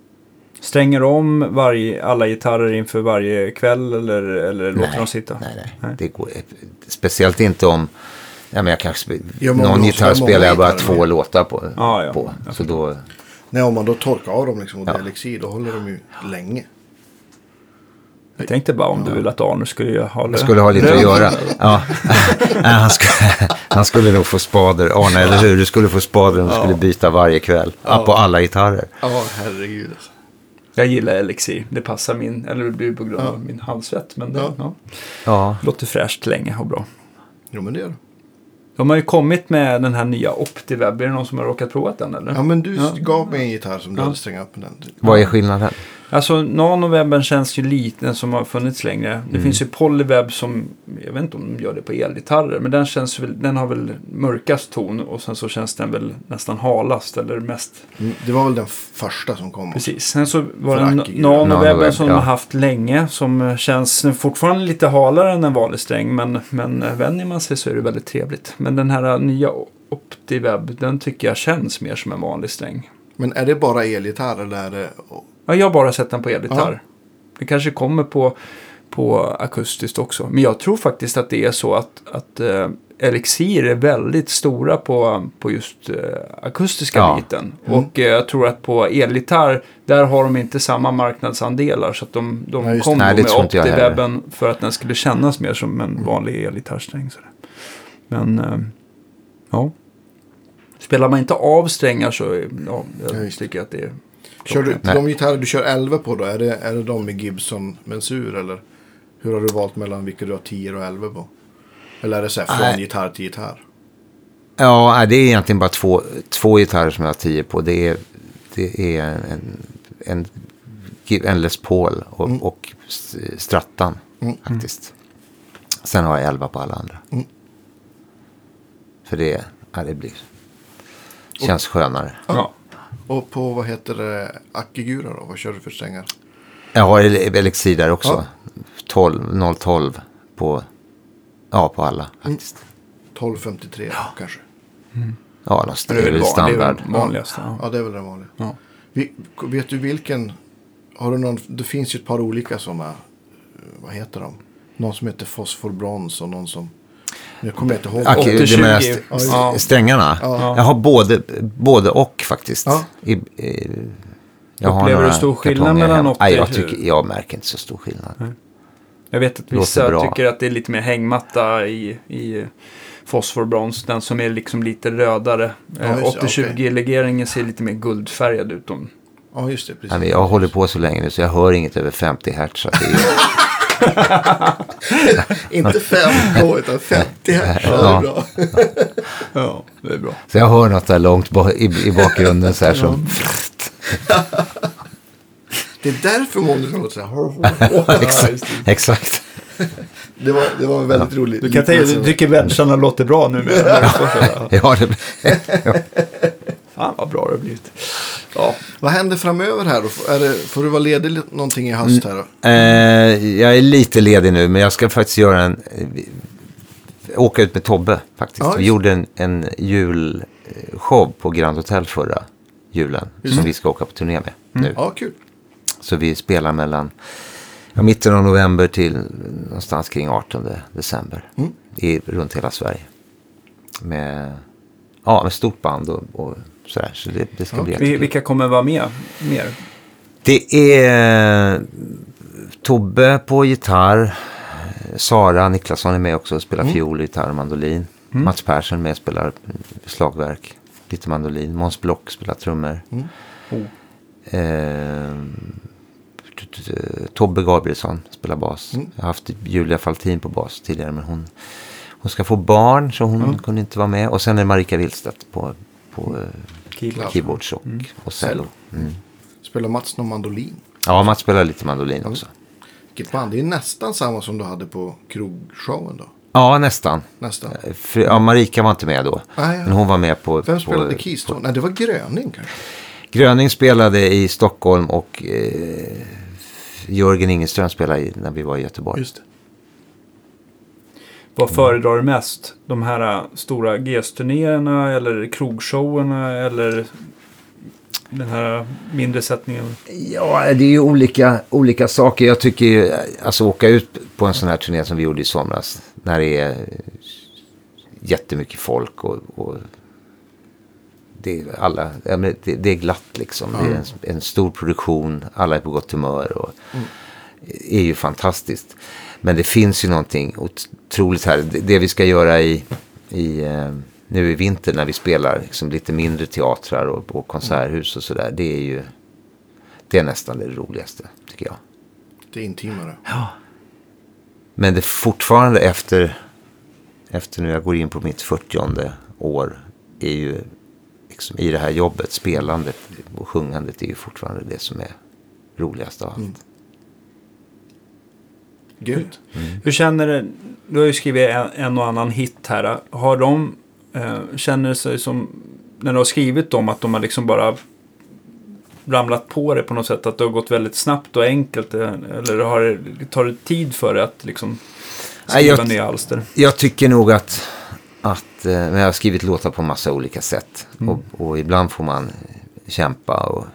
Stränger om varje, alla gitarrer inför varje kväll eller, eller låter de sitta? Nej, nej. Nej. Det går, speciellt inte om... Ja, men jag kanske, spe- Ja, men om någon gitarr spelar jag bara två låtar på. Ja, ja. på. Jag Så då, Nej, om man då torkar av dem liksom och det Ja. är elixir, då håller de ju länge. Jag tänkte bara om du vill att Arne skulle ha Jag skulle ha lite att göra. Ja. Han, skulle, han skulle nog få spader. Arne, eller hur? Du skulle få spader om du skulle byta varje kväll. Ja. På alla gitarrer. Ja, herregud. Jag gillar Elixir. Det passar min, eller det blir på grund av min halsvett. Men det Ja. ja. Låter fräscht länge och bra. Jo, men det är det. De har ju kommit med den här nya OptiWeb. Är det någon som har råkat prova den eller? Ja, men du Ja. gav mig en gitarr som du Ja. hade strängat med den. Vad är skillnaden? Alltså nanowebben känns ju liten som har funnits längre. Det Mm. finns ju polyweb som, jag vet inte om de gör det på elgitarrer, men den, känns väl, den har väl mörkast ton och sen så känns den väl nästan halast eller mest. Mm, Det var väl den första som kom. Precis. Sen så var det nanowebben Nanoweb, som de ja. har haft länge som känns fortfarande lite halare än en vanlig sträng men, men vänjer man sig så är det väldigt trevligt. Men den här nya OptiWeb, den tycker jag känns mer som en vanlig sträng. Men är det bara elgitarr eller är det... Ja, jag har bara sett den på elgitarr. Det kanske kommer på, på akustiskt också. Men jag tror faktiskt att det är så att, att eh, Elixir är väldigt stora på, på just eh, akustiska Ja. biten. Mm. Och eh, jag tror att på elgitarr, där har de inte samma marknadsandelar. Så att de, de just kom. Nej, med jag heller. OptiWebben för att den skulle kännas mer som en vanlig elgitarrsträng. Men, eh, ja. Spelar man inte av strängar så, ja, Ja, jag just tycker att det är Kör du, Nej. de gitarrer du kör 11 på då, är det, är det de med Gibson mensur eller? Hur har du valt mellan vilka du har 10 och 11 på? Eller är det så här från Nej. gitarr till gitarr? Ja, det är egentligen bara två, två gitarrer som jag har tio på. Det är, det är en, en, en Les Paul och, Mm. och Strattan Mm. faktiskt. Sen har jag elva på alla andra. Mm. För det, ja, det blir, känns skönare. Ja. Och på vad heter det, Akigura då? Vad kör du för strängar? Jag har Elixir där också. Ja. 12, 012 på, ja, på alla faktiskt. 1253 kanske? Ja, de Det är väl väl det är standard. väl vanligaste. Ja. Ja, det är väl det vanliga. Ja. Vi, vet du vilken? Har du någon? Det finns ju ett par olika sådana. Vad heter de? Någon som heter fosforbrons och någon som. Jag kommer inte ihåg. Ak- 80-20. du menar st- Ja, strängarna? Ja. Jag har både, både och faktiskt. Ja. I, i, jag Upplever du stor skillnad mellan hem. 80 Nej, jag, tycker, jag märker inte så stor skillnad. Jag vet att vissa tycker att det är lite mer hängmatta i, i fosforbrons. Den som är liksom lite rödare. Ja, Eh, just det, 80-20-legeringen ser lite mer guldfärgad ut. Om. Ja, just det. Precis. Nej, jag håller på så länge nu så jag hör inget över 50 hertz. Att Inte 5K utan 50 här. Ja. Det Ja. är bra. Ja, det är bra. så jag hör något där långt i, i bakgrunden så här som... Det är därför många låter så här. exakt. exakt. Det var, det var en väldigt rolig Du kan du tycker vänsterna låter bra nu med. Ja, det, Fan vad bra det har blivit. Ja, Vad händer framöver här då? Är det, får du vara ledig någonting i höst här då? eh, jag är lite ledig nu, men jag ska faktiskt göra en... Åka ut med Tobbe faktiskt. Ja, Vi gjorde en, en julshow på Grand Hotel förra julen. Som vi ska åka på turné med nu. Ja, kul. Så vi spelar mellan ja, mitten av november till någonstans kring 18 december. Mm. I, runt hela Sverige. Med, ja, med stort band och, och sådär. Så det, det ska bli Vi- vilka kommer vara med mer? Det är Tobbe på gitarr. Sara Niklasson är med också och spelar fiol, gitarr och mandolin. Mats Persson med och spelar slagverk, lite mandolin. Måns Block spelar trummor. Oh. T- t- t- Tobbe Gabrielsson spelar bas. Jag har haft Julia Faltin på bas tidigare men hon, hon ska få barn så hon kunde inte vara med. Och sen är Marika Willstedt på, på eh, Keyboard. keyboards och, och cello. Mm. Spelar Mats någon mandolin? Ja, Mats spelar lite mandolin också. Vilket band? Det är nästan samma som du hade på krogshowen då. Ja, nästan. Nästan. För, ja, Marika var inte med då. Nej, ja. Men hon var med på... Vem på, spelade Keys då? Nej, det var Gröning kanske. Gröning spelade i Stockholm och eh, Jörgen Ingeström spelade i, när vi var i Göteborg. Just det. Vad föredrar du mest? De här äh, stora GES-turnéerna eller krogshowerna eller den här mindre sättningen? Ja, det är ju olika, olika saker. Jag tycker ju, alltså åka ut på en sån här turné som vi gjorde i somras. När det är jättemycket folk och, och det, är alla, det, det är glatt liksom. Det är en, en stor produktion, alla är på gott humör. Och är ju fantastiskt. Men det finns ju någonting otroligt här. Det, det vi ska göra i, i eh, nu i vinter när vi spelar liksom lite mindre teatrar och, och konserthus och sådär. Det är ju det är nästan det roligaste tycker jag. Det är intimare. Men det är fortfarande efter, efter nu jag går in på mitt 40 år är ju liksom, i det här jobbet, spelandet och sjungandet är ju fortfarande det som är roligast av allt. Grymt. Hur känner du? Du har ju skrivit en, en och annan hit här. Har de, eh, känner det sig som, när du har skrivit dem, att de har liksom bara ramlat på det på något sätt? Att det har gått väldigt snabbt och enkelt? eh, Eller har det, tar det tid för det att liksom Nej, skriva jag- nya alster? Jag tycker nog att, att eh, men jag har skrivit låtar på massa olika sätt. Och, och ibland får man kämpa och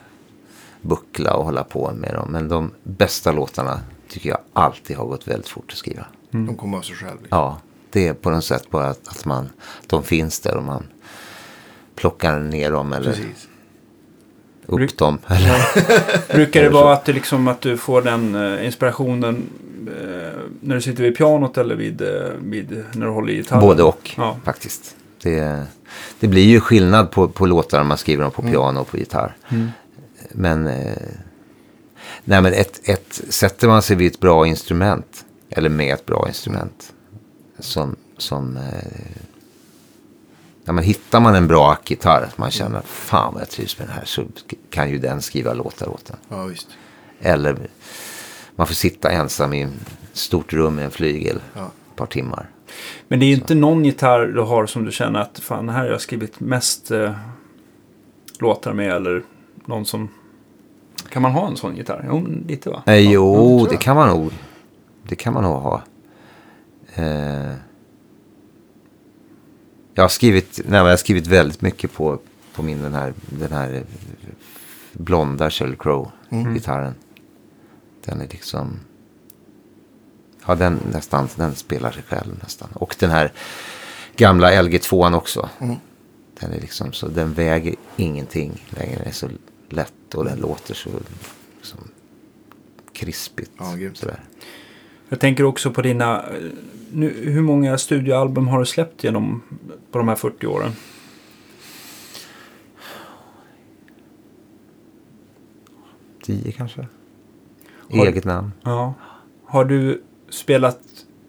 buckla och hålla på med dem. Men de bästa låtarna tycker jag alltid har gått väldigt fort att skriva. De kommer av sig själv. Ja, det är på något sätt bara att, att man, de finns där och man plockar ner dem eller Precis. upp dem. Eller, Brukar det vara att, det liksom, att du får den eh, inspirationen eh, när du sitter vid pianot eller vid, eh, vid när du håller i gitarren? både och Ja. faktiskt. Det, det blir ju skillnad på, på låtar om man skriver dem på piano och på gitarr. Men, eh, nej, men ett, ett, sätter man sig vid ett bra instrument, eller med ett bra instrument, som, som eh, ja, men hittar man en bra ackgitarr, att man känner fan vad jag trivs med den här, så kan ju den skriva låtar åt den. Ja, visst. Eller man får sitta ensam i ett stort rum med en flygel Ja. ett par timmar. Men det är inte någon gitarr du har som du känner att fan, här har jag skrivit mest eh, låtar med eller någon som... Kan man ha en sån gitarr? Jo, lite va? Eh, jo, tror det kan man nog. Det kan man nog ha. Eh, jag har skrivit, nej, jag har skrivit väldigt mycket på, på min den här, den här blonda Sheryl Crow-gitarren. Den är liksom... Ja, den nästan, den spelar sig själv nästan. Och den här gamla LG2 också. Den är liksom så, den väger ingenting längre. Den är så lätt och den låter så liksom, krispigt. Ja, sådär. Jag tänker också på dina... Nu, hur många studioalbum har du släppt genom på de här 40 åren? Tio kanske? Har- Eget namn. Ja. Har du spelat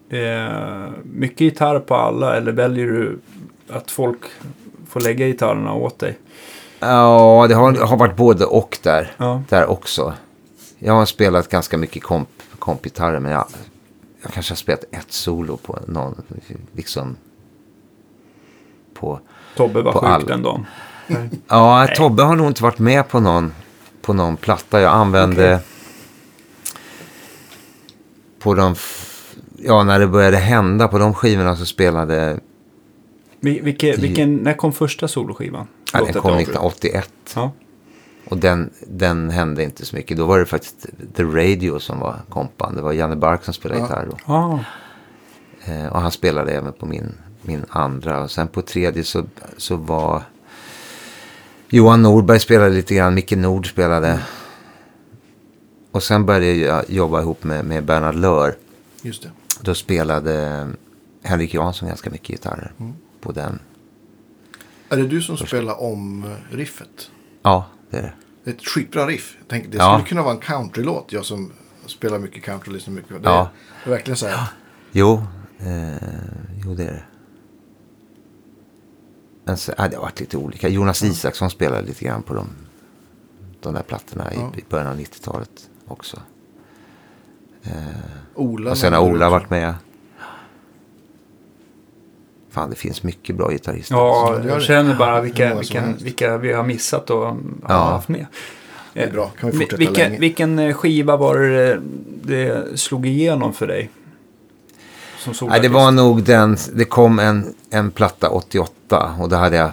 eh, mycket gitarr på alla eller väljer du att folk får lägga gitarrerna åt dig? Ja, det har, har varit både och där. Ja. Där också. Jag har spelat ganska mycket komp, kompgitarrer, men jag, jag kanske har spelat ett solo på någon, liksom på... Tobbe var På sjuk all- den dagen. Ja, Tobbe har nog inte varit med på någon, på någon platta. Jag använde... På de... Ja, när det började hända på de skivorna så spelade... Vil- Vilke, vilken, när kom första soloskivan? Ja, den kom jag avbröt. 1981. Ja. Och den, den hände inte så mycket. Då var det faktiskt The Radio som var kompan. Det var Janne Bark som spelade Ja. gitarr då. Ah, Eh, och han spelade även på min, min andra. Och sen på tredje så, så var Johan Norberg spelade lite grann. Micke Nord spelade. Och sen började jag jobba ihop med, med Bernhard Lör. Just det. Då spelade Henrik Jansson ganska mycket gitarrer på den. Är det du som spelar om eh, riffet? Ja, det är det. Det är ett skitbra riff. Tänker, det Ja. skulle kunna vara en countrylåt. Jag som spelar mycket country och lyssnar mycket. Det Ja. är verkligen så här. Jo, eh, jo det är det. Men så, ja, det har varit lite olika. Jonas Isaksson spelade lite grann på de, de där plattorna i, Ja. i början av 90-talet också. Ola. och sen har Ola varit med. Fan, det finns mycket bra gitarrister. ja, jag känner bara vilka, vilka, vilka vi har missat och har Ja. haft med. Det är bra. Kan vi Vi- fortsätta vilken, länge? vilken eh, skiva var det det slog igenom för dig? Som Nej, det var nog den, det kom en, en platta 88 och då hade jag,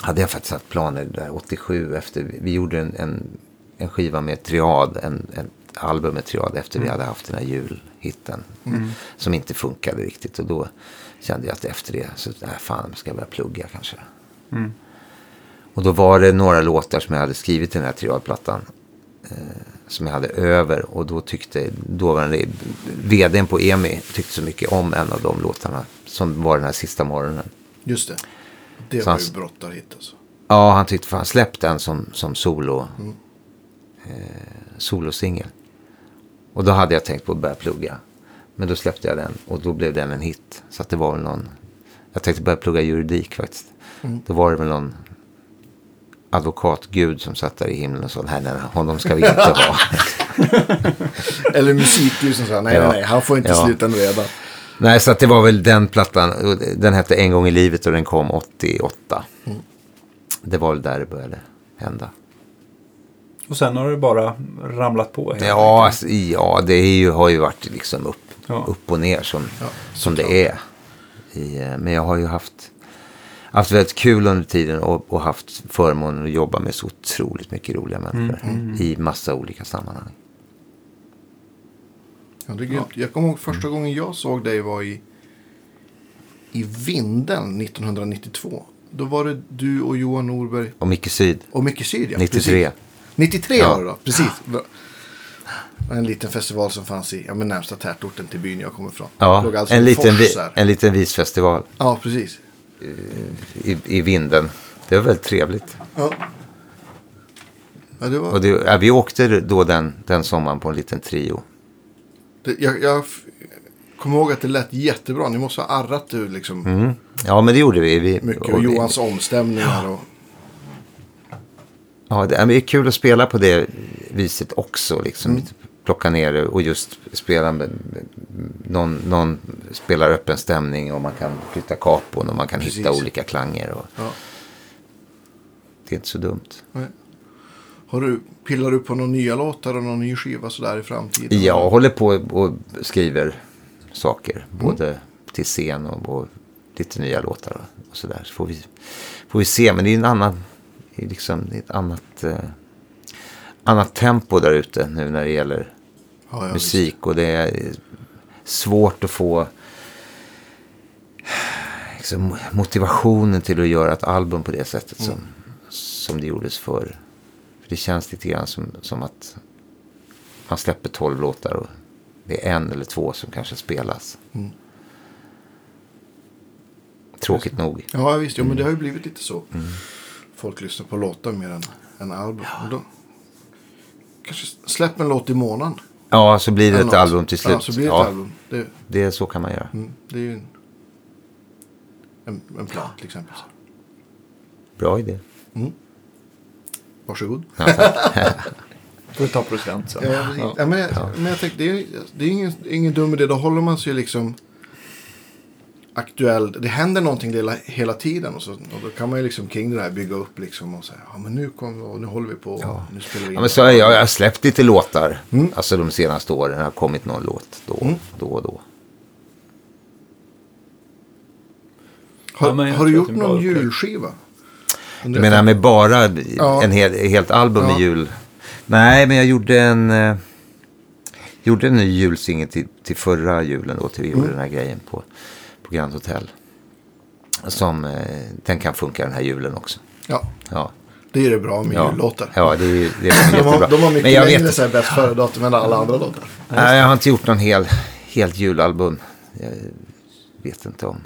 hade jag faktiskt haft planer där 87 efter, vi- gjorde en, en, en skiva med Triad, en, en album med Triad efter vi hade haft den här julhitten. Som inte funkade riktigt och då kände jag att efter det så, nej fan, ska jag börja plugga kanske. Och då var det några låtar som jag hade skrivit i den här Triad-plattan. eh, som jag hade över. Och då tyckte dåvarande vdn på EMI tyckte så mycket om en av de låtarna. Som var den här sista morgonen. Just det. Det Så var han- ju brottarhit alltså. Ja, han tyckte fan släpp den som, som solo, eh, solosingel. Och då hade jag tänkt på att börja plugga. Men då släppte jag den och då blev den en hit. Så att det var väl någon, jag tänkte börja plugga juridik faktiskt. Då var det väl någon advokatgud som satt där i himlen och sa nej, nej, honom ska vi inte ha. Eller musikljus som sa nej, Ja. nej, nej, han får inte Ja. sluta redan. nej, så att det var väl den plattan. Den hette En gång i livet och den kom 88. Det var väl där det började hända. Och sen har det bara ramlat på. Ja, alltså, ja det är ju, har ju varit liksom upp, Ja. upp och ner som, Ja, som det är. I, eh, men jag har ju haft, haft väldigt kul under tiden och, och haft förmånen att jobba med så otroligt mycket roliga människor. I massa olika sammanhang. Ja, det är grymt. Jag kommer ihåg första gången jag såg dig var i, i Vindeln 1992. Då var det du och Johan Norberg Och Micke Syd, och Micke Syd. ja. 93. Precis. 93 Ja. var det då, precis. En liten festival som fanns i ja, men närmsta tätorten till byn jag kommer ifrån. Ja, Låg alltså en, liten, vi, en liten visfestival Ja, precis. i, i vinden. Det var väldigt trevligt. Ja. Ja, det var... Och det, ja, vi åkte då den, den sommaren på en liten trio. Det, jag, jag kommer ihåg att det lät jättebra. Ni måste ha arrat du liksom. Mm. Ja, men det gjorde vi. vi Mycket. och Och Johans omstämningar. Och, Ja, det, är kul att spela på det viset också. Liksom. Mm. Plocka ner det och just spela med, någon, någon spelar öppen stämning och man kan flytta kapon och man kan hitta Precis. olika klanger. Och, ja. det är inte så dumt. Nej. Har du, pillar du på några nya låtar och någon ny skiva sådär i framtiden? Jag håller på och skriver saker. Mm. Både till scen och, och lite nya låtar och, sådär. Så får vi, får vi se. Men det är en annan, är liksom, ett annat, eh, annat tempo där ute nu när det gäller Ja, ja, musik. Och det är svårt att få liksom, motivationen till att göra ett album på det sättet som, som det gjordes förr. För det känns lite grann som, som att man släpper tolv låtar och det är en eller två som kanske spelas. Mm. Tråkigt nog. Ja, visst. Jo, men Mm. det har ju blivit lite så. Folk lyssnar på låtar mer än, än album. Och då, kanske släpp en låt i månaden. Ja, så blir det ett något. album till slut. Ja, så blir det ett Ja, album. Det, det är så kan man göra. mm, det är ju en, en, en plan till exempel. Bra idé. Varsågod. Får du ta procent sen. Ja, ja. men, jag, men jag tänkte, det är, det är ingen, ingen dum idé. Då håller man sig liksom aktuell. Det händer någonting hela, hela tiden. Och, så, och då kan man ju liksom kring det här bygga upp liksom och säga. Ja men nu, kom, och nu håller vi på. Nu spelar vi in. Ja, men så jag, jag har släppt lite låtar. Mm. Alltså de senaste åren har kommit någon låt då, då och då. har, Ja, har du gjort det någon julskiva? Du menar med bara Ja. en hel, helt album Ja. med jul? Nej, men jag gjorde en, eh, gjorde en ny julsingel till, till förra julen då, till vi Mm. gjorde den här grejen på, på Grand Hotel. Som, eh, den kan funka den här julen också. Ja, Ja, det är det bra med ja. jullåtar. Ja, det är, det är De jättebra. har, de har mycket men jag längre vet, bäst före-datum än alla andra låtar. nej, jag har inte gjort någon hel, helt julalbum. Jag vet inte om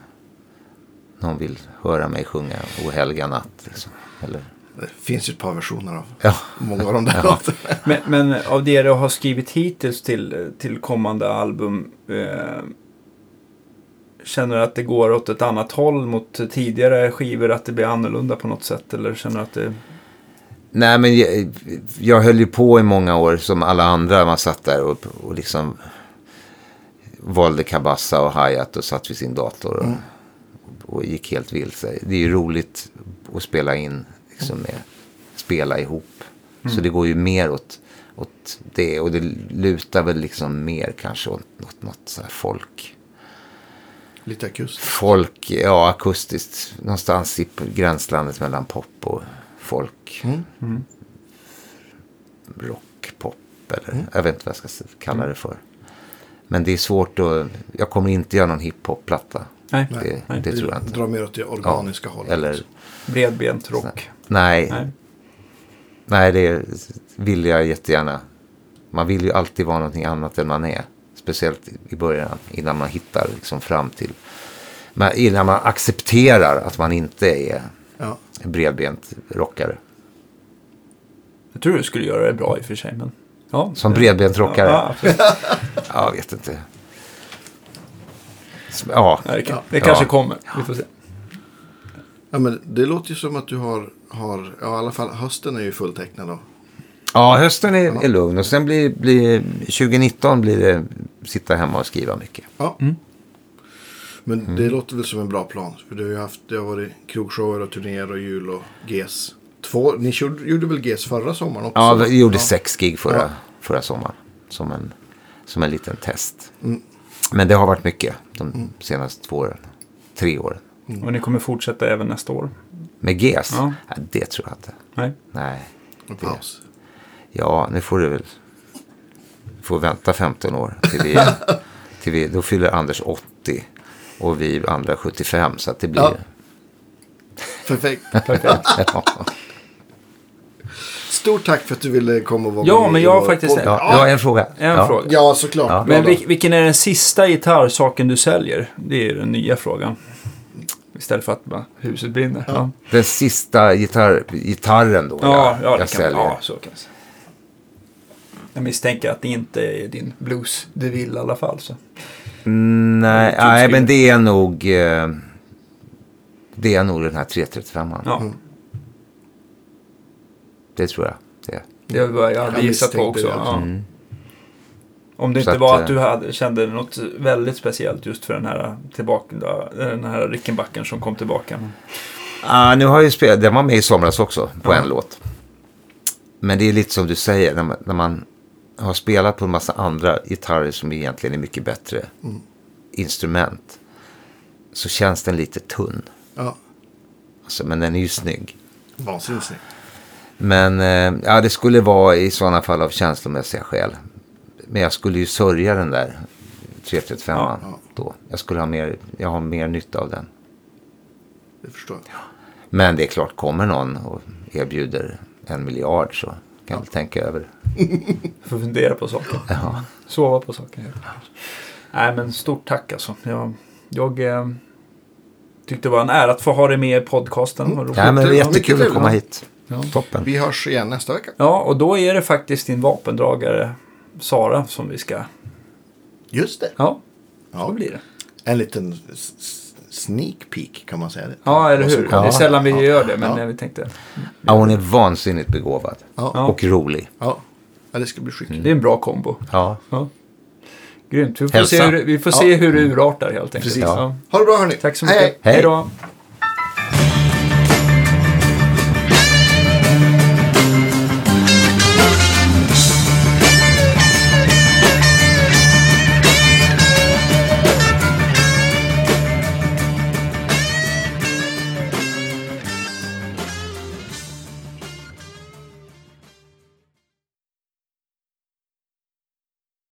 någon vill höra mig sjunga O helga natt. Liksom. Eller, Det finns ju ett par versioner av ja. många av de där Ja. Men, men av det du har skrivit hittills till, till kommande album. Eh, känner du att det går åt ett annat håll mot tidigare skivor? Att det blir annorlunda på något sätt? Eller känner du att det... Nej, men jag, jag höll ju på i många år som alla andra. Man satt där och, och liksom valde kabassa och hi-hat och satt vid sin dator och, och gick helt vilse. Det är ju roligt att spela in liksom med, spela ihop. Så det går ju mer åt, åt det och det lutar väl liksom mer kanske åt något, något så här folk. Lite akustiskt. Folk, ja akustiskt, någonstans i gränslandet mellan pop och folk. Mm. rockpop eller jag vet inte vad jag ska kalla det för. Men det är svårt att, jag kommer inte göra någon hiphop-platta. Nej, Det, nej. det tror jag inte. Drar mer åt det organiska Ja, hållet. Eller, bredbent rock. nej, Nej. nej, det vill jag jättegärna. Man vill ju alltid vara någonting annat än man är. Speciellt i början, innan man hittar liksom fram till... Innan man accepterar att man inte är Ja. en bredbent rockare. Jag tror du skulle göra det bra i och för sig. Men, ja, Som det- bredbent rockare? Ja. Jag vet inte. Ja, det, kan, det kanske Ja. kommer. Vi får se. ja, men det låter ju som att du har, har ja, i alla fall hösten är ju fulltecknad då. Ja hösten är, är lugn. Och sen blir, blir 2019 blir det sitta hemma och skriva mycket. Ja. Mm. Men Mm. det låter väl som en bra plan. För det har ju haft, det har varit krogshower och turnéer och jul och GES. Två, ni gjorde, gjorde väl GES förra sommaren också? Ja, vi gjorde Ja. sex gig förra, Ja. förra sommaren. Som en, som en liten test. Mm. Men det har varit mycket de senaste två åren. Tre åren. Och ni kommer fortsätta även nästa år? Med GES? Ja. Ja, det tror jag inte. Nej. Nej. En paus. Ja, nu får du väl får vänta 15 år. Till vi, till vi, då fyller Anders 80 och vi andra 75. Så att det blir... Ja. Perfekt. Ja. Stort tack för att du ville komma och vara Ja, med men i jag har faktiskt- podd. Ja, jag har en fråga. En ja. fråga. Ja, såklart. Ja. Men vil, vilken är den sista gitarrsaken du säljer? Det är den nya frågan. Istället för att bara, huset brinner. Ja, Den sista gitarr, gitarren då. ja, ja, det jag kan, säljer. ja så kan jag säga. Jag misstänker att det inte är din blues du vill i alla fall. Så. Mm, nej, Typ nej, men det är nog... Eh, det är nog den här 335 Ja, Det tror jag. Det. det var jag hade Jag gissat på också. Ja. Mm. Om det Så inte att, var eh, att du hade, kände något väldigt speciellt just för den här, tillbaka, den här Rickenbacken som kom tillbaka. Ah, nu har jag ju spelat, den var med i somras också på Ja. en låt. Men det är lite som du säger, när man, när man har spelat på en massa andra gitarrer som egentligen är mycket bättre instrument. Så känns den lite tunn. Ja, Alltså, men den är ju snygg. vansinnigt snyggt. Men eh, ja, det skulle vara i sådana fall av känslomässiga skäl. Men jag skulle ju sörja den där 335 Ja, ja. då. Jag skulle ha mer, jag har mer nytta av den. Det förstår jag. Men det är klart, kommer någon och erbjuder en miljard så kan väl tänka över. Får fundera på saker. Ja. Sova på saker. helt enkelt. Nej men stort tack alltså. Jag, jag eh, tyckte det var en ära att få ha dig med i podcasten. Roligt. Ja, men det Ja, jättekul att komma ja. hit. Ja. Toppen. Vi hörs igen nästa vecka. ja, och då är det faktiskt din vapendragare Sara som vi ska... Just det. Ja, så Ja. blir det. En liten sneak peek kan man säga. Det. Ja, eller hur? kommer. Det är sällan vi Ja. gör det, men Ja. vi tänkte... Ja, hon är vansinnigt begåvad. Ja. Och rolig. Ja. ja, det ska bli skickligt. Det är en bra kombo. Ja. Ja. Grymt. Vi får, Hälsa. se hur, vi får se hur det urartar helt enkelt. Precis. Ja. Ha det bra hörni. Tack så Hej, mycket. hej. Hej. Hej då.